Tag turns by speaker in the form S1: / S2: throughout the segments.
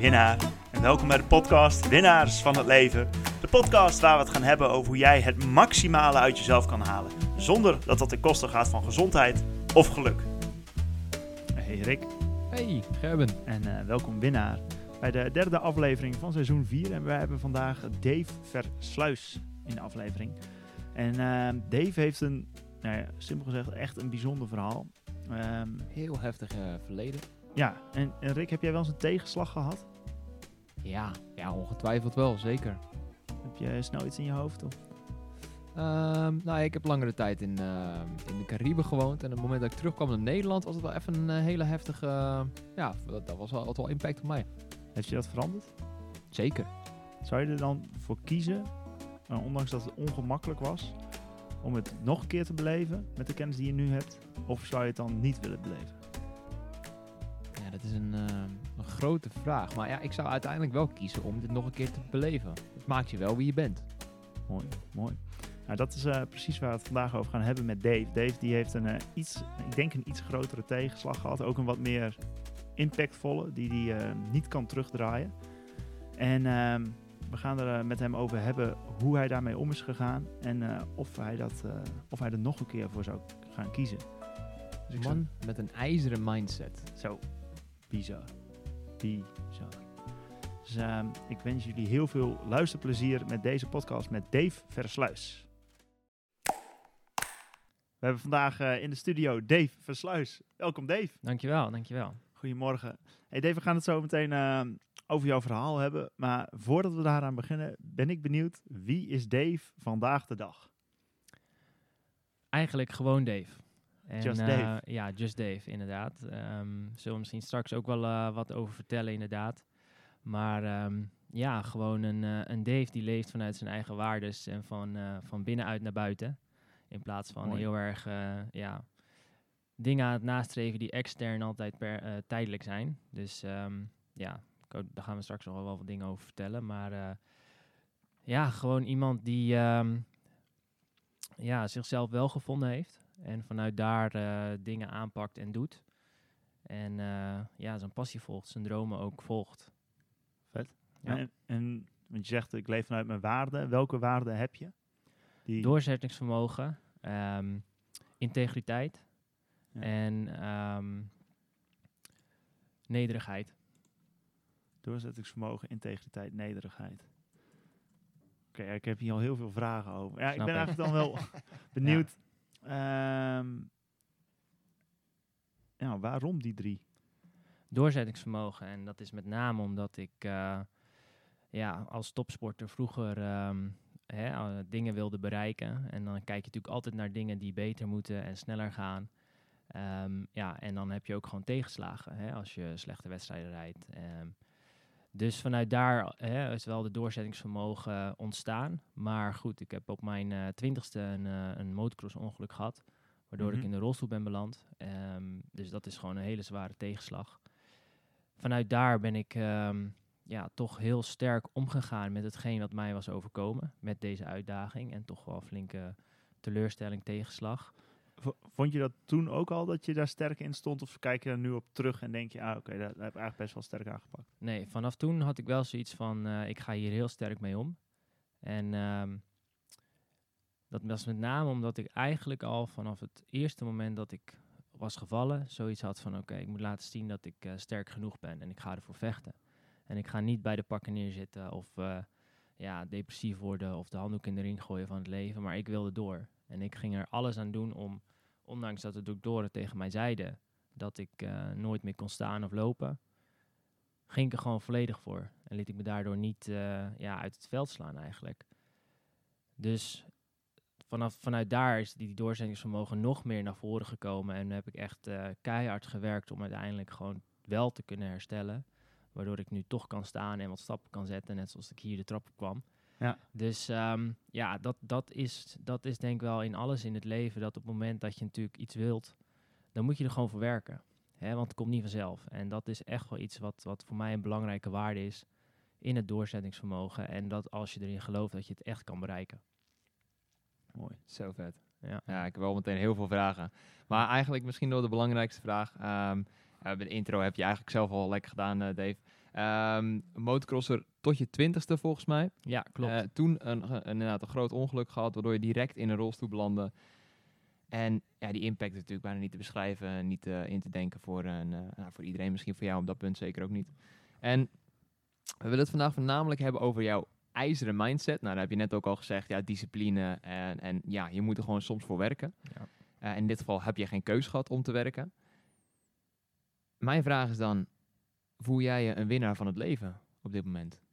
S1: Winnaar en welkom bij de podcast Winnaars van het Leven. De podcast waar we het gaan hebben over hoe jij het maximale uit jezelf kan halen. Zonder dat dat ten koste gaat van gezondheid of geluk. Hey Rick
S2: Hey, Gerben.
S1: en eh, welkom winnaar bij de derde aflevering van seizoen 4. En wij hebben vandaag Dave Versluis in de aflevering. En eh, Dave heeft een, nou ja, simpel gezegd, echt een bijzonder verhaal. Ehm,
S2: Heel heftig eh, verleden.
S1: Ja, en, en Rick, heb jij wel eens een tegenslag gehad?
S2: Ja, ja, ongetwijfeld wel, zeker.
S1: Heb je snel iets in je hoofd? Of?
S2: Ehm, nou, ik heb langere tijd in, ehm, in de Cariben gewoond. En op het moment dat ik terugkwam naar Nederland, was het wel even een eh, hele heftige... eh, ja, dat, dat was wel, had wel impact op mij.
S1: Heeft je dat veranderd?
S2: Zeker.
S1: Zou je er dan voor kiezen, nou, ondanks dat het ongemakkelijk was, om het nog een keer te beleven met de kennis die je nu hebt? Of zou je het dan niet willen beleven?
S2: Ja, dat is een, ehm, een grote vraag. Maar ja, ik zou uiteindelijk wel kiezen om dit nog een keer te beleven. Het maakt je wel wie je bent.
S1: Mooi, mooi. Nou, dat is eh, precies waar we het vandaag over gaan hebben met Dave. Dave die heeft een eh, iets, ik denk een iets grotere tegenslag gehad. Ook een wat meer impactvolle, die hij eh, niet kan terugdraaien. En ehm, we gaan er met hem over hebben hoe hij daarmee om is gegaan. En of, hij dat, of hij er nog een keer voor zou gaan kiezen. Dus zou-
S2: Man met een ijzeren mindset.
S1: zo, bizar. Bizar. Dus ehm, ik wens jullie heel veel luisterplezier met deze podcast met Dave Versluis. We hebben vandaag eh, in de studio Dave Versluis. Welkom Dave.
S3: Dankjewel, dankjewel.
S1: Goedemorgen. Hey Dave, we gaan het zo meteen ehm, over jouw verhaal hebben. Maar voordat we daaraan beginnen, ben ik benieuwd. Wie is Dave vandaag de dag?
S3: Eigenlijk gewoon Dave. En,
S1: Just
S3: eh,
S1: Dave.
S3: ja, Just Dave, inderdaad. Ehm zullen we misschien straks ook wel eh, wat over vertellen, inderdaad. Maar ehm, ja, gewoon een, eh, een Dave die leeft vanuit zijn eigen waardes en van, van binnenuit naar buiten. In plaats van
S1: Mooi.
S3: heel erg ja, dingen aan het nastreven die extern altijd per, tijdelijk zijn. Dus ehm, ja, daar gaan we straks nog wel wat dingen over vertellen. Maar ja, gewoon iemand die ja, zichzelf wel gevonden heeft. En vanuit daar eh, dingen aanpakt en doet. En eh, ja, zijn passie volgt, zijn dromen ook volgt. Ja.
S1: En, en want je zegt, ik leef vanuit mijn waarden. Welke waarden heb je? Die,
S3: Doorzettingsvermogen, ehm, integriteit
S1: Ja.
S3: en ehm, nederigheid.
S1: Doorzettingsvermogen, integriteit, nederigheid. Oké, ik heb hier al heel veel vragen over. Ja, ik ben
S3: ik.
S1: eigenlijk dan wel benieuwd. Ehm, ja, waarom die drie?
S3: Doorzettingsvermogen. En dat is met name omdat ik eh, ja, als topsporter vroeger ehm, hè, eh, dingen wilde bereiken. En dan kijk je natuurlijk altijd naar dingen die beter moeten en sneller gaan. Ehm, ja, en dan heb je ook gewoon tegenslagen hè, als je slechte wedstrijden rijdt. Dus vanuit daar hè, is wel de doorzettingsvermogen ontstaan. Maar goed, ik heb op mijn eh, twintigste een, eh, een motocross-ongeluk gehad. Waardoor
S1: Mhm.
S3: ik in de rolstoel ben beland. Ehm, dus dat is gewoon een hele zware tegenslag. Vanuit daar ben ik ehm, ja, toch heel sterk omgegaan met hetgeen wat mij was overkomen. Met deze uitdaging. En toch wel flinke teleurstelling, tegenslag.
S1: Vond je dat toen ook al dat je daar sterk in stond? Of kijk je er nu op terug en denk je, ah oké, daar, daar heb ik eigenlijk best wel sterk aangepakt.
S3: Nee, vanaf toen had ik wel zoiets van, eh, ik ga hier heel sterk mee om. En ehm, dat was met name omdat ik eigenlijk al vanaf het eerste moment dat ik was gevallen, zoiets had van, oké, ik moet laten zien dat ik eh, sterk genoeg ben en ik ga ervoor vechten. En ik ga niet bij de pakken neerzitten of eh, ja, depressief worden of de handdoek in de ring gooien van het leven, maar ik wilde door. En ik ging er alles aan doen om, ondanks dat de doktoren tegen mij zeiden dat ik eh, nooit meer kon staan of lopen, ging ik er gewoon volledig voor. En liet ik me daardoor niet eh, ja, uit het veld slaan eigenlijk. Dus vanaf, vanuit daar is die doorzettingsvermogen nog meer naar voren gekomen. En heb ik echt eh, keihard gewerkt om uiteindelijk gewoon wel te kunnen herstellen. Waardoor ik nu toch kan staan en wat stappen kan zetten, net zoals ik hier de trap op kwam.
S1: Ja.
S3: Dus ehm, ja, dat, dat, is, dat is denk ik wel in alles in het leven. Dat op het moment dat je natuurlijk iets wilt, dan moet je er gewoon voor werken. Hè, want het komt niet vanzelf. En dat is echt wel iets wat, wat voor mij een belangrijke waarde is in het doorzettingsvermogen. En dat als je erin gelooft, dat je het echt kan bereiken.
S1: Mooi.
S2: Zo vet.
S3: Ja.
S2: Ja, ik heb wel meteen heel veel vragen. Maar eigenlijk misschien nog de belangrijkste vraag. Eh, bij de intro heb je eigenlijk zelf al lekker gedaan, eh, Dave. Ehm, motocrosser tot je twintigste volgens mij.
S3: Ja, klopt.
S2: Eh, toen een, een, inderdaad een groot ongeluk gehad, waardoor je direct in een rolstoel belandde. En ja, die impact is natuurlijk bijna niet te beschrijven, niet eh, in te denken voor, een, eh, nou, voor iedereen, misschien voor jou op dat punt zeker ook niet. En we willen het vandaag voornamelijk hebben over jouw ijzeren mindset. Nou, daar heb je net ook al gezegd, ja, discipline en, en ja, je moet er gewoon soms voor werken.
S3: Ja.
S2: Eh, in dit geval heb je geen keus gehad om te werken. Mijn vraag is dan, voel jij je een winnaar van het leven op dit moment?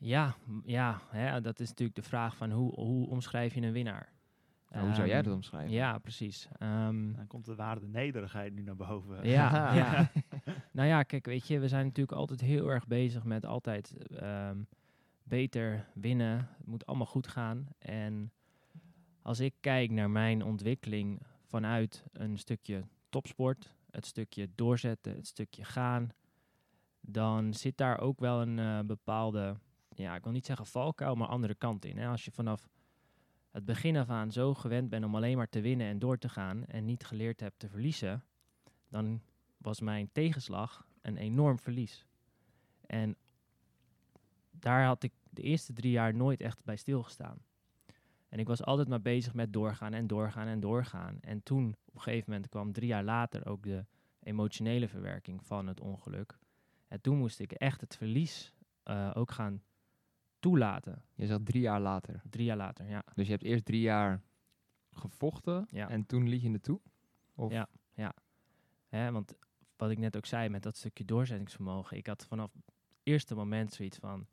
S3: Ja, ja hè, dat is natuurlijk de vraag van hoe, hoe omschrijf je een winnaar?
S2: Nou, hoe zou jij
S3: Ehm,
S2: dat omschrijven?
S3: Ja, precies. Ehm,
S1: Dan komt de waarde nederigheid nu naar boven.
S3: Ja, ja. nou ja, kijk, weet je, we zijn natuurlijk altijd heel erg bezig met altijd ehm, beter winnen. Het moet allemaal goed gaan. En als ik kijk naar mijn ontwikkeling vanuit een stukje topsport, het stukje doorzetten, het stukje gaan, dan zit daar ook wel een eh, bepaalde, ja, ik wil niet zeggen valkuil, maar andere kant in. Hè? Als je vanaf het begin af aan zo gewend bent om alleen maar te winnen en door te gaan en niet geleerd hebt te verliezen, dan was mijn tegenslag een enorm verlies. En daar had ik de eerste drie jaar nooit echt bij stilgestaan. En ik was altijd maar bezig met doorgaan en doorgaan en doorgaan. En toen, op een gegeven moment, kwam drie jaar later ook de emotionele verwerking van het ongeluk. En toen moest ik echt het verlies eh, ook gaan toelaten.
S2: Je zegt drie jaar later.
S3: Drie jaar later, ja.
S2: Dus je hebt eerst drie jaar gevochten
S3: Ja.
S2: en toen liet je het toe? Of?
S3: Ja. Hè, want wat ik net ook zei met dat stukje doorzettingsvermogen. Ik had vanaf het eerste moment zoiets van...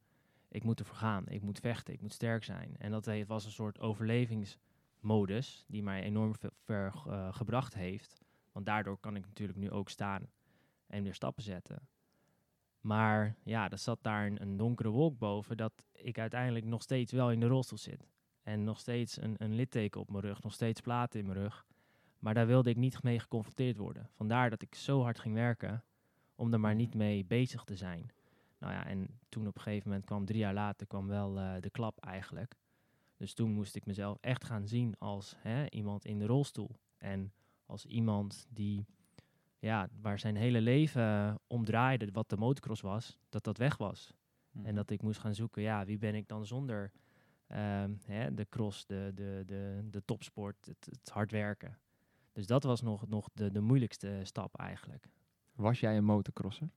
S3: Ik moet ervoor gaan, ik moet vechten, ik moet sterk zijn. En dat was een soort overlevingsmodus die mij enorm ve- ver eh, gebracht heeft. Want daardoor kan ik natuurlijk nu ook staan en weer stappen zetten. Maar ja, er zat daar een, donkere wolk boven dat ik uiteindelijk nog steeds wel in de rolstoel zit. En nog steeds een, een litteken op mijn rug, nog steeds platen in mijn rug. Maar daar wilde ik niet mee geconfronteerd worden. Vandaar dat ik zo hard ging werken om er maar niet mee bezig te zijn. Nou ja, en toen op een gegeven moment kwam drie jaar later kwam wel eh, de klap eigenlijk. Dus toen moest ik mezelf echt gaan zien als hè, iemand in de rolstoel. En als iemand die, ja, waar zijn hele leven eh, om draaide, wat de motocross was, dat dat weg was.
S1: Mhm.
S3: En dat ik moest gaan zoeken, ja, wie ben ik dan zonder ehm, hè, de cross, de, de, de, de topsport, het, het hard werken. Dus dat was nog, nog de, de moeilijkste stap eigenlijk.
S2: Was jij een motocrosser?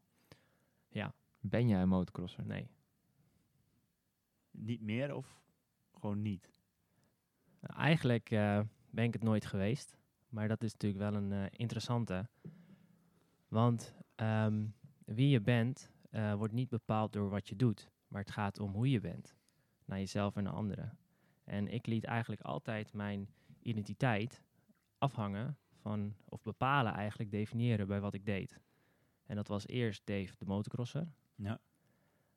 S3: Ja.
S2: Ben jij een motocrosser?
S3: Nee.
S1: Niet meer of gewoon niet?
S3: Nou, eigenlijk eh, ben ik het nooit geweest. Maar dat is natuurlijk wel een eh, interessante. Want ehm, wie je bent, eh, wordt niet bepaald door wat je doet. Maar het gaat om hoe je bent. Naar jezelf en naar anderen. En ik liet eigenlijk altijd mijn identiteit afhangen van, of bepalen eigenlijk, definiëren bij wat ik deed. En dat was eerst Dave de motocrosser.
S1: Ja.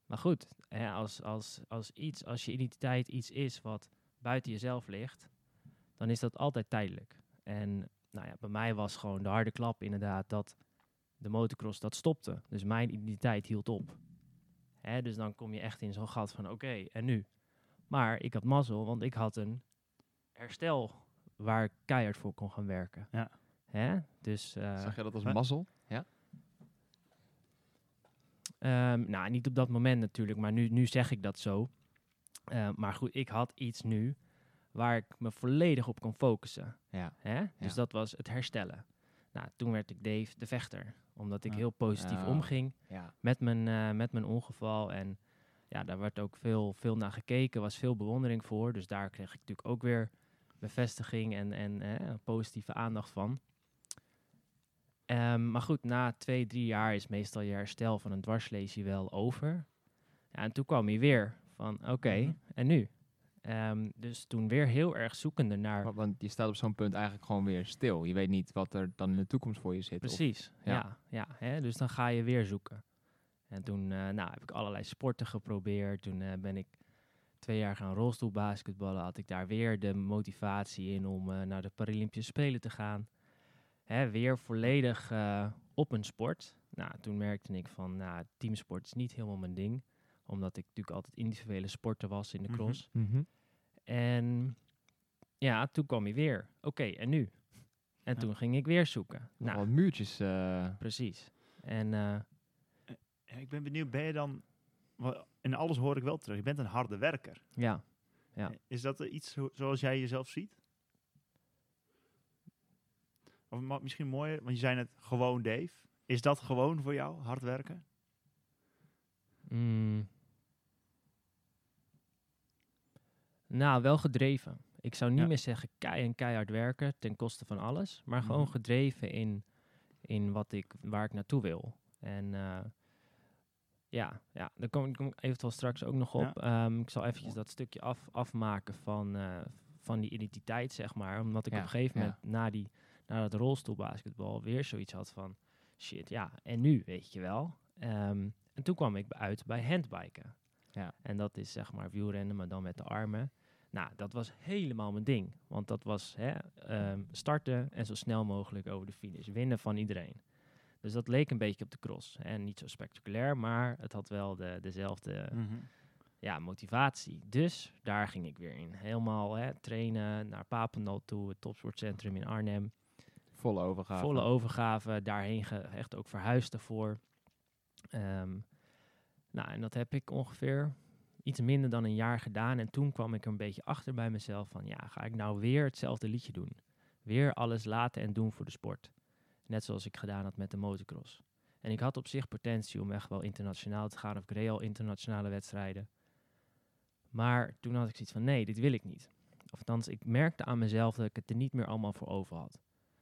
S3: Maar goed, hè, als, als, als, iets, als je identiteit iets is wat buiten jezelf ligt, dan is dat altijd tijdelijk. En nou ja, bij mij was gewoon de harde klap inderdaad dat de motocross dat stopte. Dus mijn identiteit hield op. Hè, dus dan kom je echt in zo'n gat van oké, en nu? Maar ik had mazzel, want ik had een herstel waar ik keihard voor kon gaan werken.
S1: Ja.
S3: Hè? Dus, eh,
S2: Zag je dat als
S1: Huh?
S2: mazzel? Ja.
S3: Ehm, nou, niet op dat moment natuurlijk, maar nu, nu zeg ik dat zo. Eh, maar goed, ik had iets nu waar ik me volledig op kon focussen.
S2: Ja.
S3: Hè? Dus
S2: Ja.
S3: dat was het herstellen. Nou, toen werd ik Dave de vechter. Omdat ik
S1: Ja.
S3: heel positief
S2: Ja.
S3: omging
S2: Ja.
S3: met mijn, eh, met mijn ongeval. En ja, daar werd ook veel, veel naar gekeken. was veel bewondering voor. Dus daar kreeg ik natuurlijk ook weer bevestiging en, en eh, positieve aandacht van. Ehm, maar goed, na twee, drie jaar is meestal je herstel van een dwarslesie wel over. Ja, en toen kwam hij weer van, oké,
S1: Mhm.
S3: en nu? Ehm, dus toen weer heel erg zoekende naar...
S2: Wa- Want je staat op zo'n punt eigenlijk gewoon weer stil. Je weet niet wat er dan in de toekomst voor je zit. of-
S3: Precies,
S2: ja.
S3: ja. ja, hè? Dus dan ga je weer zoeken. En toen eh, nou, heb ik allerlei sporten geprobeerd. Toen eh, ben ik twee jaar gaan rolstoelbasketballen. Had ik daar weer de motivatie in om eh, naar de Paralympische Spelen te gaan. Hè, weer volledig op een sport. Nou, toen merkte ik van, nou, teamsport is niet helemaal mijn ding. Omdat ik natuurlijk altijd individuele sporter was in de
S1: Mhm.
S3: cross.
S2: Mhm.
S3: En ja, toen kwam hij weer. Oké, en nu? En
S1: Ja.
S3: toen ging ik weer zoeken. Nou,
S2: wat muurtjes. eh,
S3: precies. En eh,
S1: Ja, Ik ben benieuwd, ben je dan... In alles hoor ik wel terug. Je bent een harde werker.
S3: ja, Ja.
S1: Is dat eh, iets zo- zoals jij jezelf ziet? Of misschien mooier, want je zei net gewoon Dave. Is dat gewoon voor jou, hard werken?
S3: Mm. Nou, wel gedreven. Ik zou niet
S1: Ja.
S3: meer zeggen kei en keihard werken ten koste van alles, maar gewoon
S1: Mhm.
S3: gedreven in, in wat ik, waar ik naartoe wil. En eh, ja, ja, daar kom, ik- eventueel straks ook nog op. Ehm, ik zal eventjes dat stukje af, afmaken van, eh, van die identiteit, zeg maar. Omdat ik
S2: Ja,
S3: op een gegeven moment na, die, na dat rolstoelbasketbal weer zoiets had van... Shit, ja, en nu, weet je wel. Ehm, en toen kwam ik uit bij handbiken.
S2: Ja.
S3: En dat is zeg maar wielrennen, maar dan met de armen. Nou, dat was helemaal mijn ding. Want dat was hè, ehm, starten en zo snel mogelijk over de finish. Winnen van iedereen. Dus dat leek een beetje op de cross. En niet zo spectaculair, maar het had wel de, dezelfde
S1: Mhm.
S3: ja, motivatie. Dus daar ging ik weer in. Helemaal hè, trainen naar Papendal toe, het topsportcentrum in Arnhem.
S2: volle overgave.
S3: Volle overgave, daarheen echt ook verhuisd daarvoor. Ehm, nou, en dat heb ik ongeveer iets minder dan een jaar gedaan. En toen kwam ik er een beetje achter bij mezelf van, ja, ga ik nou weer hetzelfde liedje doen? Weer alles laten en doen voor de sport. Net zoals ik gedaan had met de motocross. En ik had op zich potentie om echt wel internationaal te gaan. Of ik reed al internationale wedstrijden. Maar toen had ik zoiets van, nee, dit wil ik niet. Of althans, ik merkte aan mezelf dat ik het er niet meer allemaal voor over had.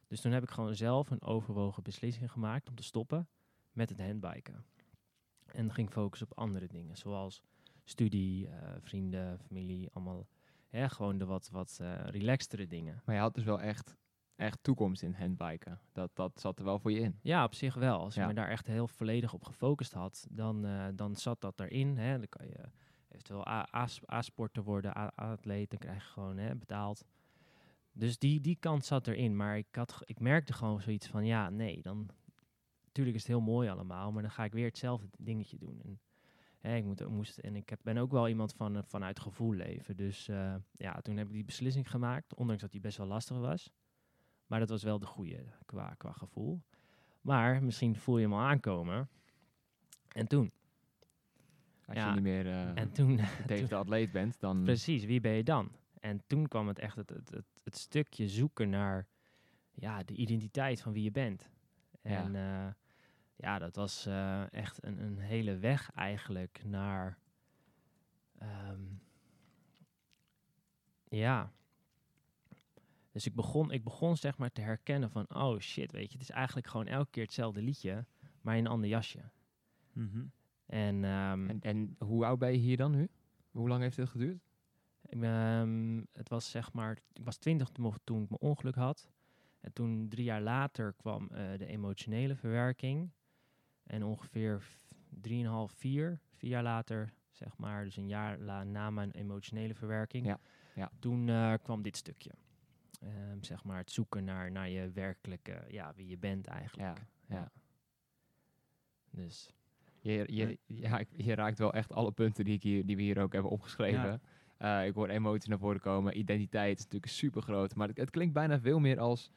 S3: Dus toen heb ik gewoon zelf een overwogen beslissing gemaakt om te stoppen met het handbiken. En ging focussen op andere dingen, zoals studie, eh, vrienden, familie, allemaal hè, gewoon de wat, wat eh relaxtere dingen.
S2: Maar je had dus wel echt, echt toekomst in handbiken. Dat, dat zat er wel voor je in.
S3: Ja, op zich wel. Als je
S2: Ja.
S3: me daar echt heel volledig op gefocust had, dan, eh, dan zat dat erin. Hè. Dan kan je eventueel A-sporter worden, A-atleet, dan krijg je gewoon hè, betaald. Dus die, die kant zat erin. Maar ik, had, ik merkte gewoon zoiets van, ja, nee, dan... Natuurlijk is het heel mooi allemaal, maar dan ga ik weer hetzelfde dingetje doen. En, hè, ik moet, moest, en ik heb, ben ook wel iemand van, eh, vanuit gevoel leven. Dus eh, ja, toen heb ik die beslissing gemaakt, ondanks dat die best wel lastig was. Maar dat was wel de goede qua, qua gevoel. Maar misschien voel je hem al aankomen. En toen.
S2: Als
S3: Ja,
S2: je niet meer eh
S3: En toen, toen-
S2: de atleet bent, dan...
S3: precies, wie ben je dan? En toen kwam het echt het, het, het, het stukje zoeken naar ja, de identiteit van wie je bent. En ja, ja dat was eh, echt een, een hele weg eigenlijk naar. ehm, ja. Dus ik begon, ik begon zeg maar te herkennen van, oh shit, weet je, het is eigenlijk gewoon elke keer hetzelfde liedje, maar in een ander jasje.
S1: Mhm.
S3: En, ehm,
S2: En, en hoe oud ben je hier dan nu? Hoe lang heeft dit geduurd?
S3: Ik, ehm, het was zeg maar, ik was twintig toen toen ik mijn ongeluk had. En toen drie jaar later kwam eh, de emotionele verwerking. En ongeveer v- drieënhalf, vier, vier jaar later, zeg maar, dus een jaar la, na mijn emotionele verwerking,
S2: Ja, ja.
S3: toen eh, kwam dit stukje. Ehm, zeg maar het zoeken naar, naar je werkelijke, ja, wie je bent eigenlijk.
S2: Ja, ja.
S3: Dus
S2: Je, je, ja, je raakt wel echt alle punten die, ik hier, die we hier ook hebben opgeschreven. Eh, ik hoor emoties naar voren komen. Identiteit is natuurlijk super groot. Maar het, het klinkt bijna veel meer als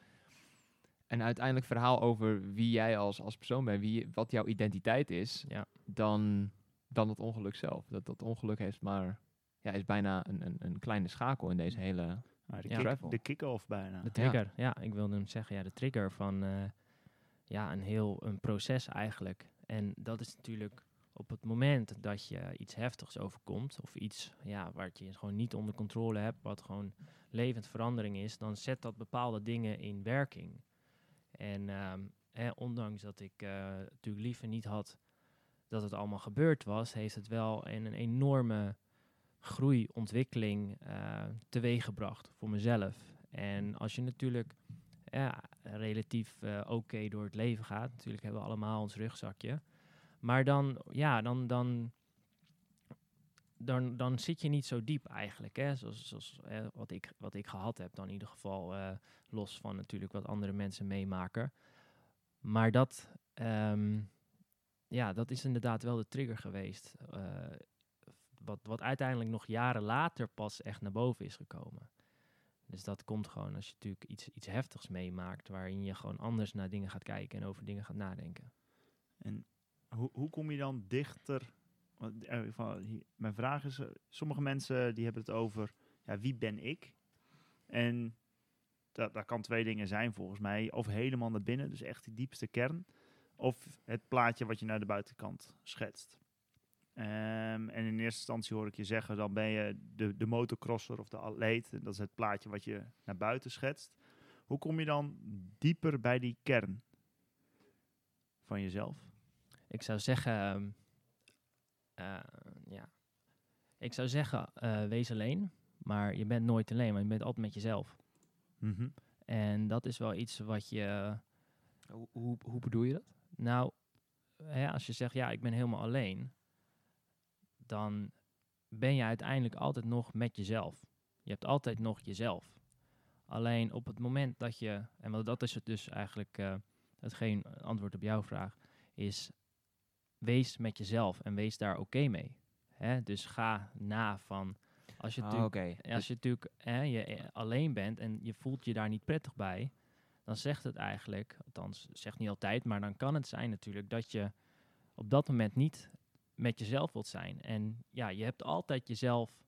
S2: een uiteindelijk verhaal over wie jij als, als persoon bent. Wie, wat jouw identiteit is.
S3: Ja.
S2: Dan, dan het ongeluk zelf. Dat, dat ongeluk heeft maar, ja, is bijna een, een, een kleine schakel in deze hele...
S1: De,
S3: Ja.
S1: kick- de kick-off bijna.
S3: De trigger, ja. ik wilde hem zeggen, ja, de trigger van eh, ja, een heel een proces eigenlijk. En dat is natuurlijk op het moment dat je iets heftigs overkomt, of iets ja, waar je gewoon niet onder controle hebt, wat gewoon levend verandering is, dan zet dat bepaalde dingen in werking. En ehm, ondanks dat ik eh, natuurlijk liever niet had dat het allemaal gebeurd was, heeft het wel een, een enorme groei, ontwikkeling eh teweeggebracht voor mezelf. En als je natuurlijk ja, relatief eh, oké door het leven gaat, natuurlijk hebben we allemaal ons rugzakje. Maar dan, ja, dan, dan, dan, dan zit je niet zo diep eigenlijk. Hè? Zoals, zoals wat, ik, wat ik gehad heb, dan in ieder geval eh, los van natuurlijk wat andere mensen meemaken. Maar dat, ehm, ja, dat is inderdaad wel de trigger geweest. eh, wat, wat uiteindelijk nog jaren later pas echt naar boven is gekomen. Dus dat komt gewoon als je natuurlijk iets, iets heftigs meemaakt, waarin je gewoon anders naar dingen gaat kijken en over dingen gaat nadenken.
S1: En hoe, hoe kom je dan dichter? Eh, mijn vraag is, eh, sommige mensen die hebben het over, ja, wie ben ik? En dat, dat kan twee dingen zijn volgens mij. Of helemaal naar binnen, dus echt die diepste kern. Of het plaatje wat je naar de buitenkant schetst. Ehm, en in eerste instantie hoor ik je zeggen, dan ben je de, de motocrosser of de atleet. Dat is het plaatje wat je naar buiten schetst. Hoe kom je dan dieper bij die kern van jezelf?
S3: Ik zou zeggen, ehm, eh, ja, ik zou zeggen, eh, wees alleen, maar je bent nooit alleen, maar je bent altijd met jezelf.
S1: Mhm.
S3: En dat is wel iets wat je,
S2: Hoe, hoe, hoe bedoel je dat?
S3: nou, hè, als je zegt, ja, ik ben helemaal alleen, dan ben je uiteindelijk altijd nog met jezelf. Je hebt altijd nog jezelf. Alleen op het moment dat je, en dat is het dus eigenlijk eh, hetgeen antwoord op jouw vraag, is wees met jezelf en wees daar oké mee. Hè? Dus ga na van, als je
S2: Ah,
S3: natuurlijk als je natuurlijk hè, je eh, alleen bent en je voelt je daar niet prettig bij, dan zegt het eigenlijk, althans zegt niet altijd, maar dan kan het zijn natuurlijk dat je op dat moment niet met jezelf wilt zijn. En ja, je hebt altijd jezelf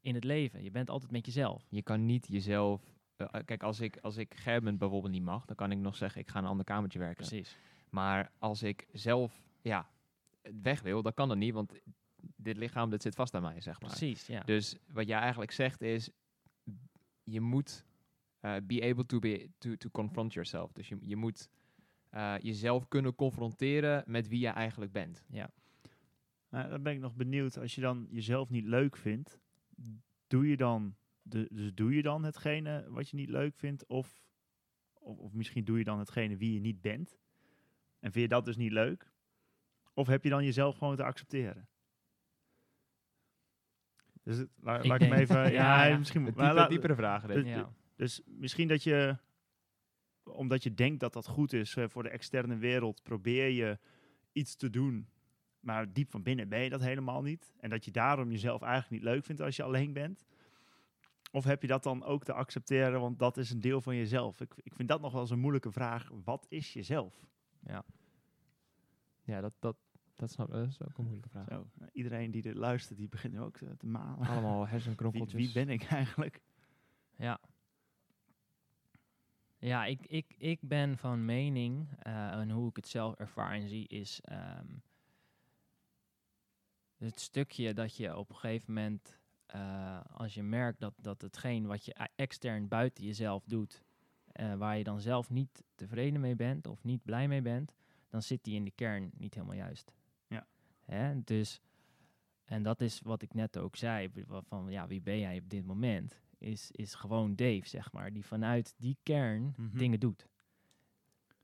S3: in het leven. Je bent altijd met jezelf.
S2: Je kan niet jezelf... eh, eh, kijk, als ik, als ik Gerben bijvoorbeeld niet mag, dan kan ik nog zeggen, ik ga in een ander kamertje werken.
S3: Precies.
S2: Maar als ik zelf ja, weg wil, dan kan dat niet, want dit lichaam dat zit vast aan mij, zeg maar.
S3: Precies, ja.
S2: Dus wat jij eigenlijk zegt is, je moet eh, be able to, be, to, to confront yourself. Dus je, je moet eh, jezelf kunnen confronteren met wie je eigenlijk bent.
S1: Nou, dan ben ik nog benieuwd, als je dan jezelf niet leuk vindt, doe je dan, de, dus doe je dan hetgene wat je niet leuk vindt, of, of, of misschien doe je dan hetgene wie je niet bent, en vind je dat dus niet leuk, of heb je dan jezelf gewoon te accepteren? Dus het, la-
S3: Ik
S1: laat ik hem even, ja,
S3: Ja, ja.
S1: misschien,
S2: Diepe,
S1: maar la-
S2: diepere vragen.
S1: Dus-
S3: ja.
S1: dus misschien dat je, omdat je denkt dat dat goed is eh, voor de externe wereld, probeer je iets te doen. Maar diep van binnen ben je dat helemaal niet. En dat je daarom jezelf eigenlijk niet leuk vindt als je alleen bent. Of heb je dat dan ook te accepteren, want dat is een deel van jezelf? Ik, ik vind dat nog wel eens een moeilijke vraag. Wat is jezelf?
S2: Ja, dat, dat, dat, snap, dat is ook een moeilijke vraag.
S1: Zo, nou, iedereen die dit luistert, die begint nu ook te, te malen.
S2: Allemaal hersenkronkeltjes.
S1: wie ben ik eigenlijk?
S3: Ja. Ja, ik, ik, ik ben van mening, eh, en hoe ik het zelf ervaar en zie, is ehm, het stukje dat je op een gegeven moment, eh, als je merkt dat, dat hetgeen wat je e- extern buiten jezelf doet, eh, waar je dan zelf niet tevreden mee bent of niet blij mee bent, dan zit die in de kern niet helemaal juist. Hè? Dus, en dat is wat ik net ook zei, van ja, wie ben jij op dit moment? Is, is gewoon Dave, zeg maar, die vanuit die kern
S1: Mhm.
S3: dingen doet.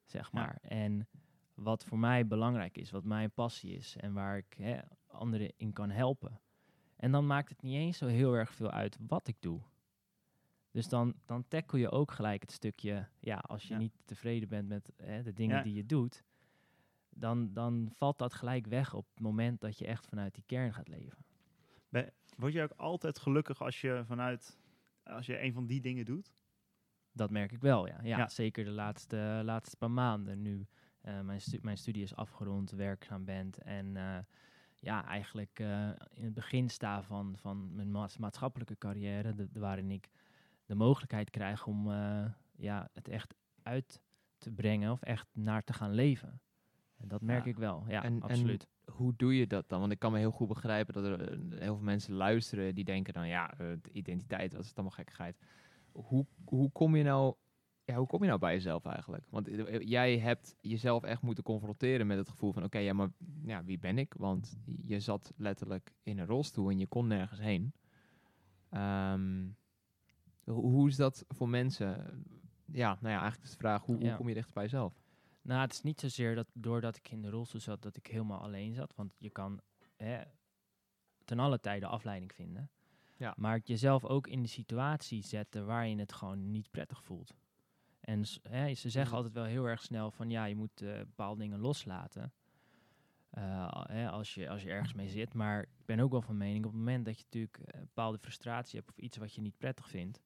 S3: Zeg
S1: Ja.
S3: maar. En wat voor mij belangrijk is, wat mijn passie is en waar ik hè, anderen in kan helpen. En dan maakt het niet eens zo heel erg veel uit wat ik doe. Dus dan, dan tackle je ook gelijk het stukje, ja, als je
S1: Ja.
S3: niet tevreden bent met hè, de dingen
S1: Ja.
S3: die je doet, dan, dan valt dat gelijk weg op het moment dat je echt vanuit die kern gaat leven.
S1: Word je ook altijd gelukkig als je vanuit, als je een van die dingen doet?
S3: Dat merk ik wel, ja. Ja,
S1: Ja.
S3: zeker de laatste, laatste paar maanden nu. eh, mijn, stu- mijn studie is afgerond, werkzaam bent. En eh, ja, eigenlijk eh, in het begin sta van, van mijn maats- maatschappelijke carrière, de, de- waarin ik de mogelijkheid krijg om ja, het echt uit te brengen of echt naar te gaan leven. Dat merk
S1: Ja.
S3: ik wel, ja,
S2: En- en
S3: absoluut.
S2: Hoe doe je dat dan? Want ik kan me heel goed begrijpen dat er eh, heel veel mensen luisteren die denken dan, ja, eh, de identiteit, wat is het allemaal gekkigheid. Hoe, hoe kom je nou... Ja, hoe kom je nou bij jezelf eigenlijk? Want eh, jij hebt jezelf echt moeten confronteren met het gevoel van... oké, ja, maar ja, wie ben ik? Want je zat letterlijk in een rolstoel en je kon nergens heen. Ehm, hoe, hoe is dat voor mensen? Ja, nou ja, eigenlijk is de vraag, hoe, hoe kom je dichter bij jezelf?
S3: Nou, het is niet zozeer dat doordat ik in de rolstoel zat, dat ik helemaal alleen zat. Want je kan hè, ten alle tijde afleiding vinden.
S2: Ja.
S3: Maar het jezelf ook in de situatie zetten waar je het gewoon niet prettig voelt. En hè, ze zeggen altijd wel heel erg snel van ja, je moet eh, bepaalde dingen loslaten. Eh, hè, als, je, als je ergens mee zit. Maar ik ben ook wel van mening, op het moment dat je natuurlijk eh, bepaalde frustratie hebt of iets wat je niet prettig vindt,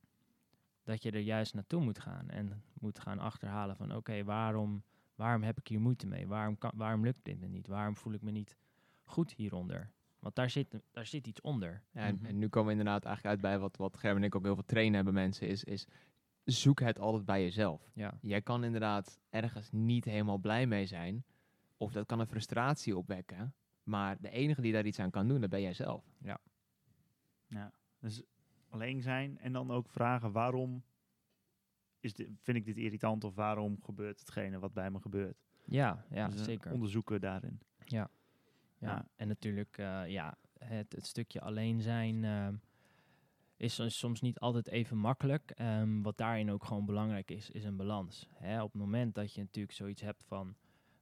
S3: dat je er juist naartoe moet gaan en moet gaan achterhalen van oké, waarom, waarom heb ik hier moeite mee? Waarom, kan, waarom lukt dit me niet? Waarom voel ik me niet goed hieronder? Want daar zit, daar zit iets onder.
S2: Ja, en,
S1: Mhm.
S2: en nu komen we inderdaad eigenlijk uit bij wat, wat Gerben en ik ook heel veel trainen hebben mensen, is, is zoek het altijd bij jezelf.
S3: Ja,
S2: Jij kan inderdaad ergens niet helemaal blij mee zijn, of dat kan een frustratie opwekken, maar de enige die daar iets aan kan doen, dat ben jij zelf.
S1: Ja. Dus alleen zijn en dan ook vragen waarom is dit, vind ik dit irritant of waarom gebeurt hetgene wat bij me gebeurt.
S3: ja, ja
S1: Dus, eh,
S3: zeker.
S1: Onderzoeken daarin.
S3: Ja.
S1: Ja.
S3: En natuurlijk, eh, ja, het, het stukje alleen zijn ehm, is so- soms niet altijd even makkelijk. Ehm, wat daarin ook gewoon belangrijk is, is een balans. Hè? Op het moment dat je natuurlijk zoiets hebt van,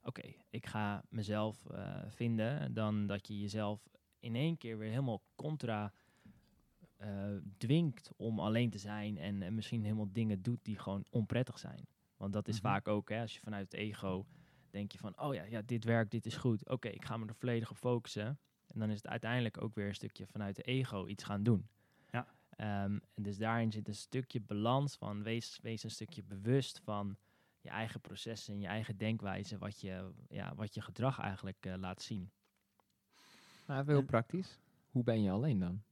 S3: oké, ik ga mezelf eh, vinden, dan dat je jezelf in één keer weer helemaal contra dwingt om alleen te zijn en, en misschien helemaal dingen doet die gewoon onprettig zijn. Want dat is
S1: Mhm.
S3: vaak ook, hè, als je vanuit het ego denk je van, oh ja, ja dit werkt, dit is goed. Oké, ik ga me er volledig op focussen. En dan is het uiteindelijk ook weer een stukje vanuit de ego iets gaan doen.
S1: Ja.
S3: Ehm, en dus daarin zit een stukje balans van, wees, wees een stukje bewust van je eigen processen en je eigen denkwijze, wat je, ja, wat je gedrag eigenlijk eh, laat zien.
S2: Maar heel
S1: En-
S2: praktisch. Hoe ben je alleen dan?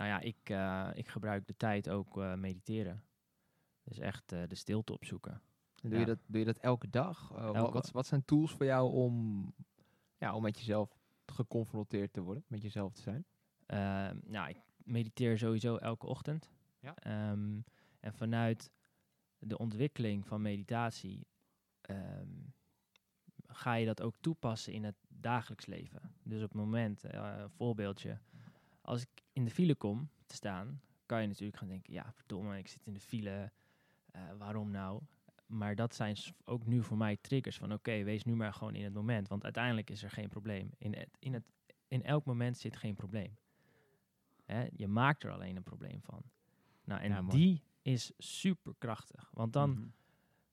S3: Nou ja, ik, eh, ik gebruik de tijd ook eh, mediteren. Dus echt eh, de stilte opzoeken.
S2: Doe,
S3: Ja.
S2: je, dat, doe je dat elke dag? Wat-
S3: Elke-
S2: wat, wat zijn tools voor jou om, ja, om met jezelf geconfronteerd te worden, met jezelf te zijn?
S3: Ehm, nou, ik mediteer sowieso elke ochtend.
S2: Ja.
S3: Ehm, en vanuit de ontwikkeling van meditatie ehm, ga je dat ook toepassen in het dagelijks leven. Dus op het moment, eh, een voorbeeldje, als ik in de file kom te staan, kan je natuurlijk gaan denken, ja, verdomme, ik zit in de file, eh, waarom nou? Maar dat zijn ook nu voor mij triggers van, oké, wees nu maar gewoon in het moment, want uiteindelijk is er geen probleem. In, het, in, het, in elk moment zit geen probleem. Hè, je maakt er alleen een probleem van. Nou, en
S2: Ja,
S3: die is super krachtig. Want dan,
S1: Mhm.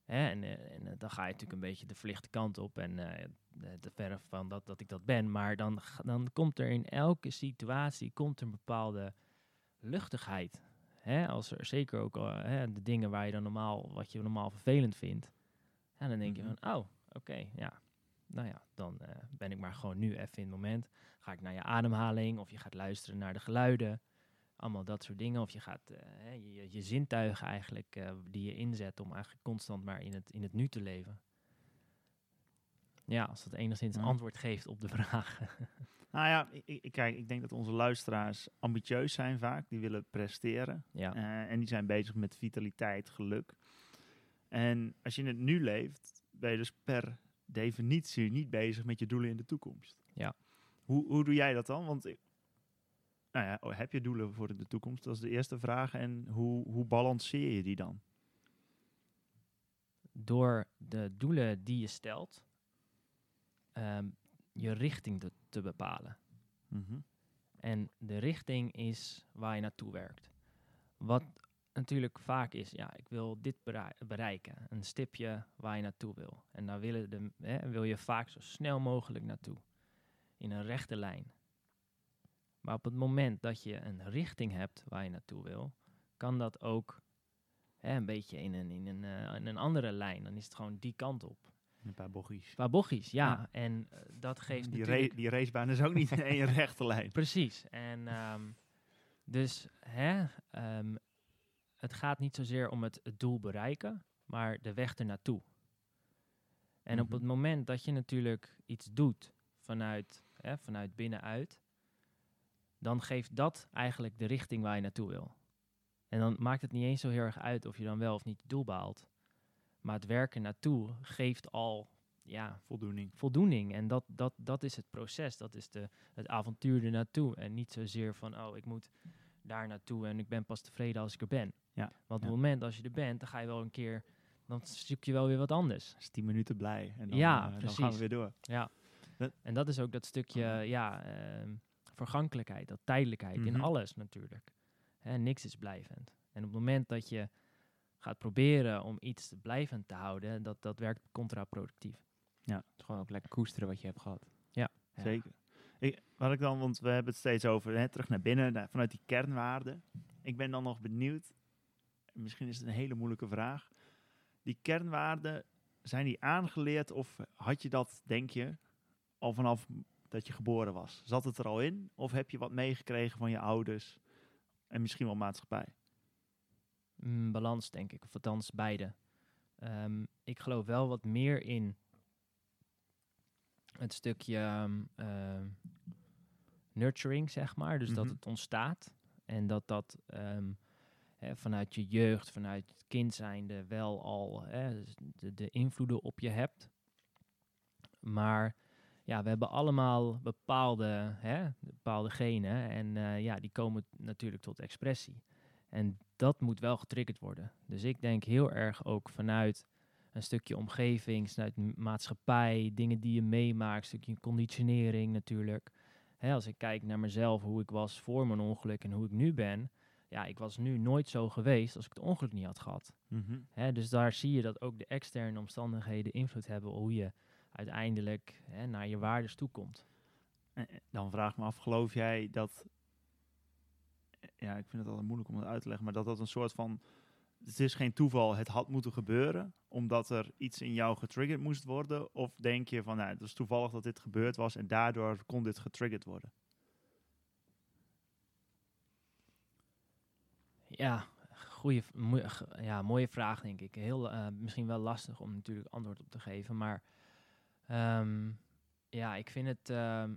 S3: hè, en, eh, en eh, dan ga je natuurlijk een beetje de verlichte kant op. En de- te verre van dat, dat ik dat ben. Maar dan, dan komt er in elke situatie komt er een bepaalde luchtigheid. Hè, als er zeker ook eh, hè, de dingen waar je dan normaal, wat je normaal vervelend vindt. En dan denk
S1: Mhm.
S3: je van, oh, oké, ja. Nou ja, dan eh, ben ik maar gewoon nu even in het moment. Ga ik naar je ademhaling of je gaat luisteren naar de geluiden. Allemaal dat soort dingen. Of je gaat eh, je, je- zintuigen eigenlijk eh, die je inzet om eigenlijk constant maar in het, in het nu te leven. Ja, als dat enigszins antwoord geeft op de vraag.
S1: Nou ja, ik, kijk, ik denk dat onze luisteraars ambitieus zijn vaak. Die willen presteren.
S3: ja.
S1: Eh, en die zijn bezig met vitaliteit, geluk. En als je in het nu leeft, ben je dus per definitie niet bezig met je doelen in de toekomst.
S3: Ja.
S1: Hoe, hoe doe jij dat dan? Want nou ja, oh, heb je doelen voor de toekomst? Dat is de eerste vraag. En hoe, hoe balanceer je die dan?
S3: door de doelen die je stelt, ehm, je richting te, te bepalen.
S1: Mhm.
S3: En de richting is waar je naartoe werkt. Wat natuurlijk vaak is, ja, ik wil dit berei- bereiken. Een stipje waar je naartoe wil. En daar willen de, hè, wil je vaak zo snel mogelijk naartoe. In een rechte lijn. Maar op het moment dat je een richting hebt waar je naartoe wil, kan dat ook hè, een beetje in een, in, een, eh, in een andere lijn. Dan is het gewoon die kant op.
S1: Een paar bochtjes.
S3: Qua bochtjes, ja.
S1: Ja.
S3: En eh, dat geeft
S1: Die,
S3: natuurlijk...
S1: ra- die racebaan is ook niet in één rechte lijn.
S3: Precies. En ehm, dus hè, ehm, het gaat niet zozeer om het, het doel bereiken, maar de weg ernaartoe. En op
S1: Mhm.
S3: het moment dat je natuurlijk iets doet vanuit, hè, vanuit binnenuit, dan geeft dat eigenlijk de richting waar je naartoe wil. En dan maakt het niet eens zo heel erg uit of je dan wel of niet het doel behaalt. Maar het werken naartoe geeft al ja,
S1: Voldoening.
S3: voldoening. En dat, dat, dat is het proces, dat is de, het avontuur er naartoe. En niet zozeer van, oh, ik moet daar naartoe en ik ben pas tevreden als ik er ben.
S1: Ja,
S3: Want op
S1: ja.
S3: het moment als je er bent, dan ga je wel een keer, dan zoek je wel weer wat anders.
S1: is 10 minuten blij. En dan,
S3: Ja,
S1: eh, dan gaan we weer door.
S3: Ja.
S1: Dat-
S3: En dat is ook dat stukje, ja, ehm, vergankelijkheid, dat tijdelijkheid in
S1: Mhm.
S3: alles natuurlijk. Hè, niks is blijvend. En op het moment dat je gaat proberen om iets blijvend te houden, dat, dat werkt contraproductief.
S2: Het is gewoon ook lekker koesteren wat je hebt gehad.
S3: Ja.
S1: Zeker. Ik, wat ik dan, want we hebben het steeds over hè, terug naar binnen, naar- vanuit die kernwaarden. ik ben dan nog benieuwd, misschien is het een hele moeilijke vraag. Die kernwaarden, zijn die aangeleerd of had je dat, denk je, al vanaf dat je geboren was? Zat het er al in? Of heb je wat meegekregen van je ouders en misschien wel maatschappij?
S3: Mm, balans, denk ik. Of althans, beide. Ehm, ik geloof wel wat meer in het stukje ehm, ehm, nurturing, zeg maar. Dus dat
S1: Mhm.
S3: het ontstaat. En dat dat hè, vanuit je jeugd, vanuit het kind zijnde wel al hè, dus de, de invloeden op je hebt. Maar ja, we hebben allemaal bepaalde, hè, bepaalde genen. En eh, ja, die komen natuurlijk tot expressie. En dat moet wel getriggerd worden. Dus ik denk heel erg ook vanuit een stukje omgeving, vanuit maatschappij, dingen die je meemaakt, een stukje conditionering natuurlijk. Hè, als ik kijk naar mezelf, hoe ik was voor mijn ongeluk en hoe ik nu ben. Ja, ik was nu nooit zo geweest als ik het ongeluk niet had gehad.
S1: Mhm.
S3: Hè, dus daar zie je dat ook de externe omstandigheden invloed hebben op hoe je uiteindelijk hè, naar je waardes toekomt.
S1: Eh, eh, Dan vraag ik me af, geloof jij dat... Ja, ik vind het altijd moeilijk om het uit te leggen, maar dat dat een soort van... Het is geen toeval, het had moeten gebeuren, omdat er iets in jou getriggerd moest worden? Of denk je van, nou, het is toevallig dat dit gebeurd was en daardoor kon dit getriggerd worden?
S3: Ja, goeie, v- moe- g- ja, mooie vraag denk ik. Heel, eh, misschien wel lastig om natuurlijk antwoord op te geven. Maar ehm, ja, ik vind het ehm,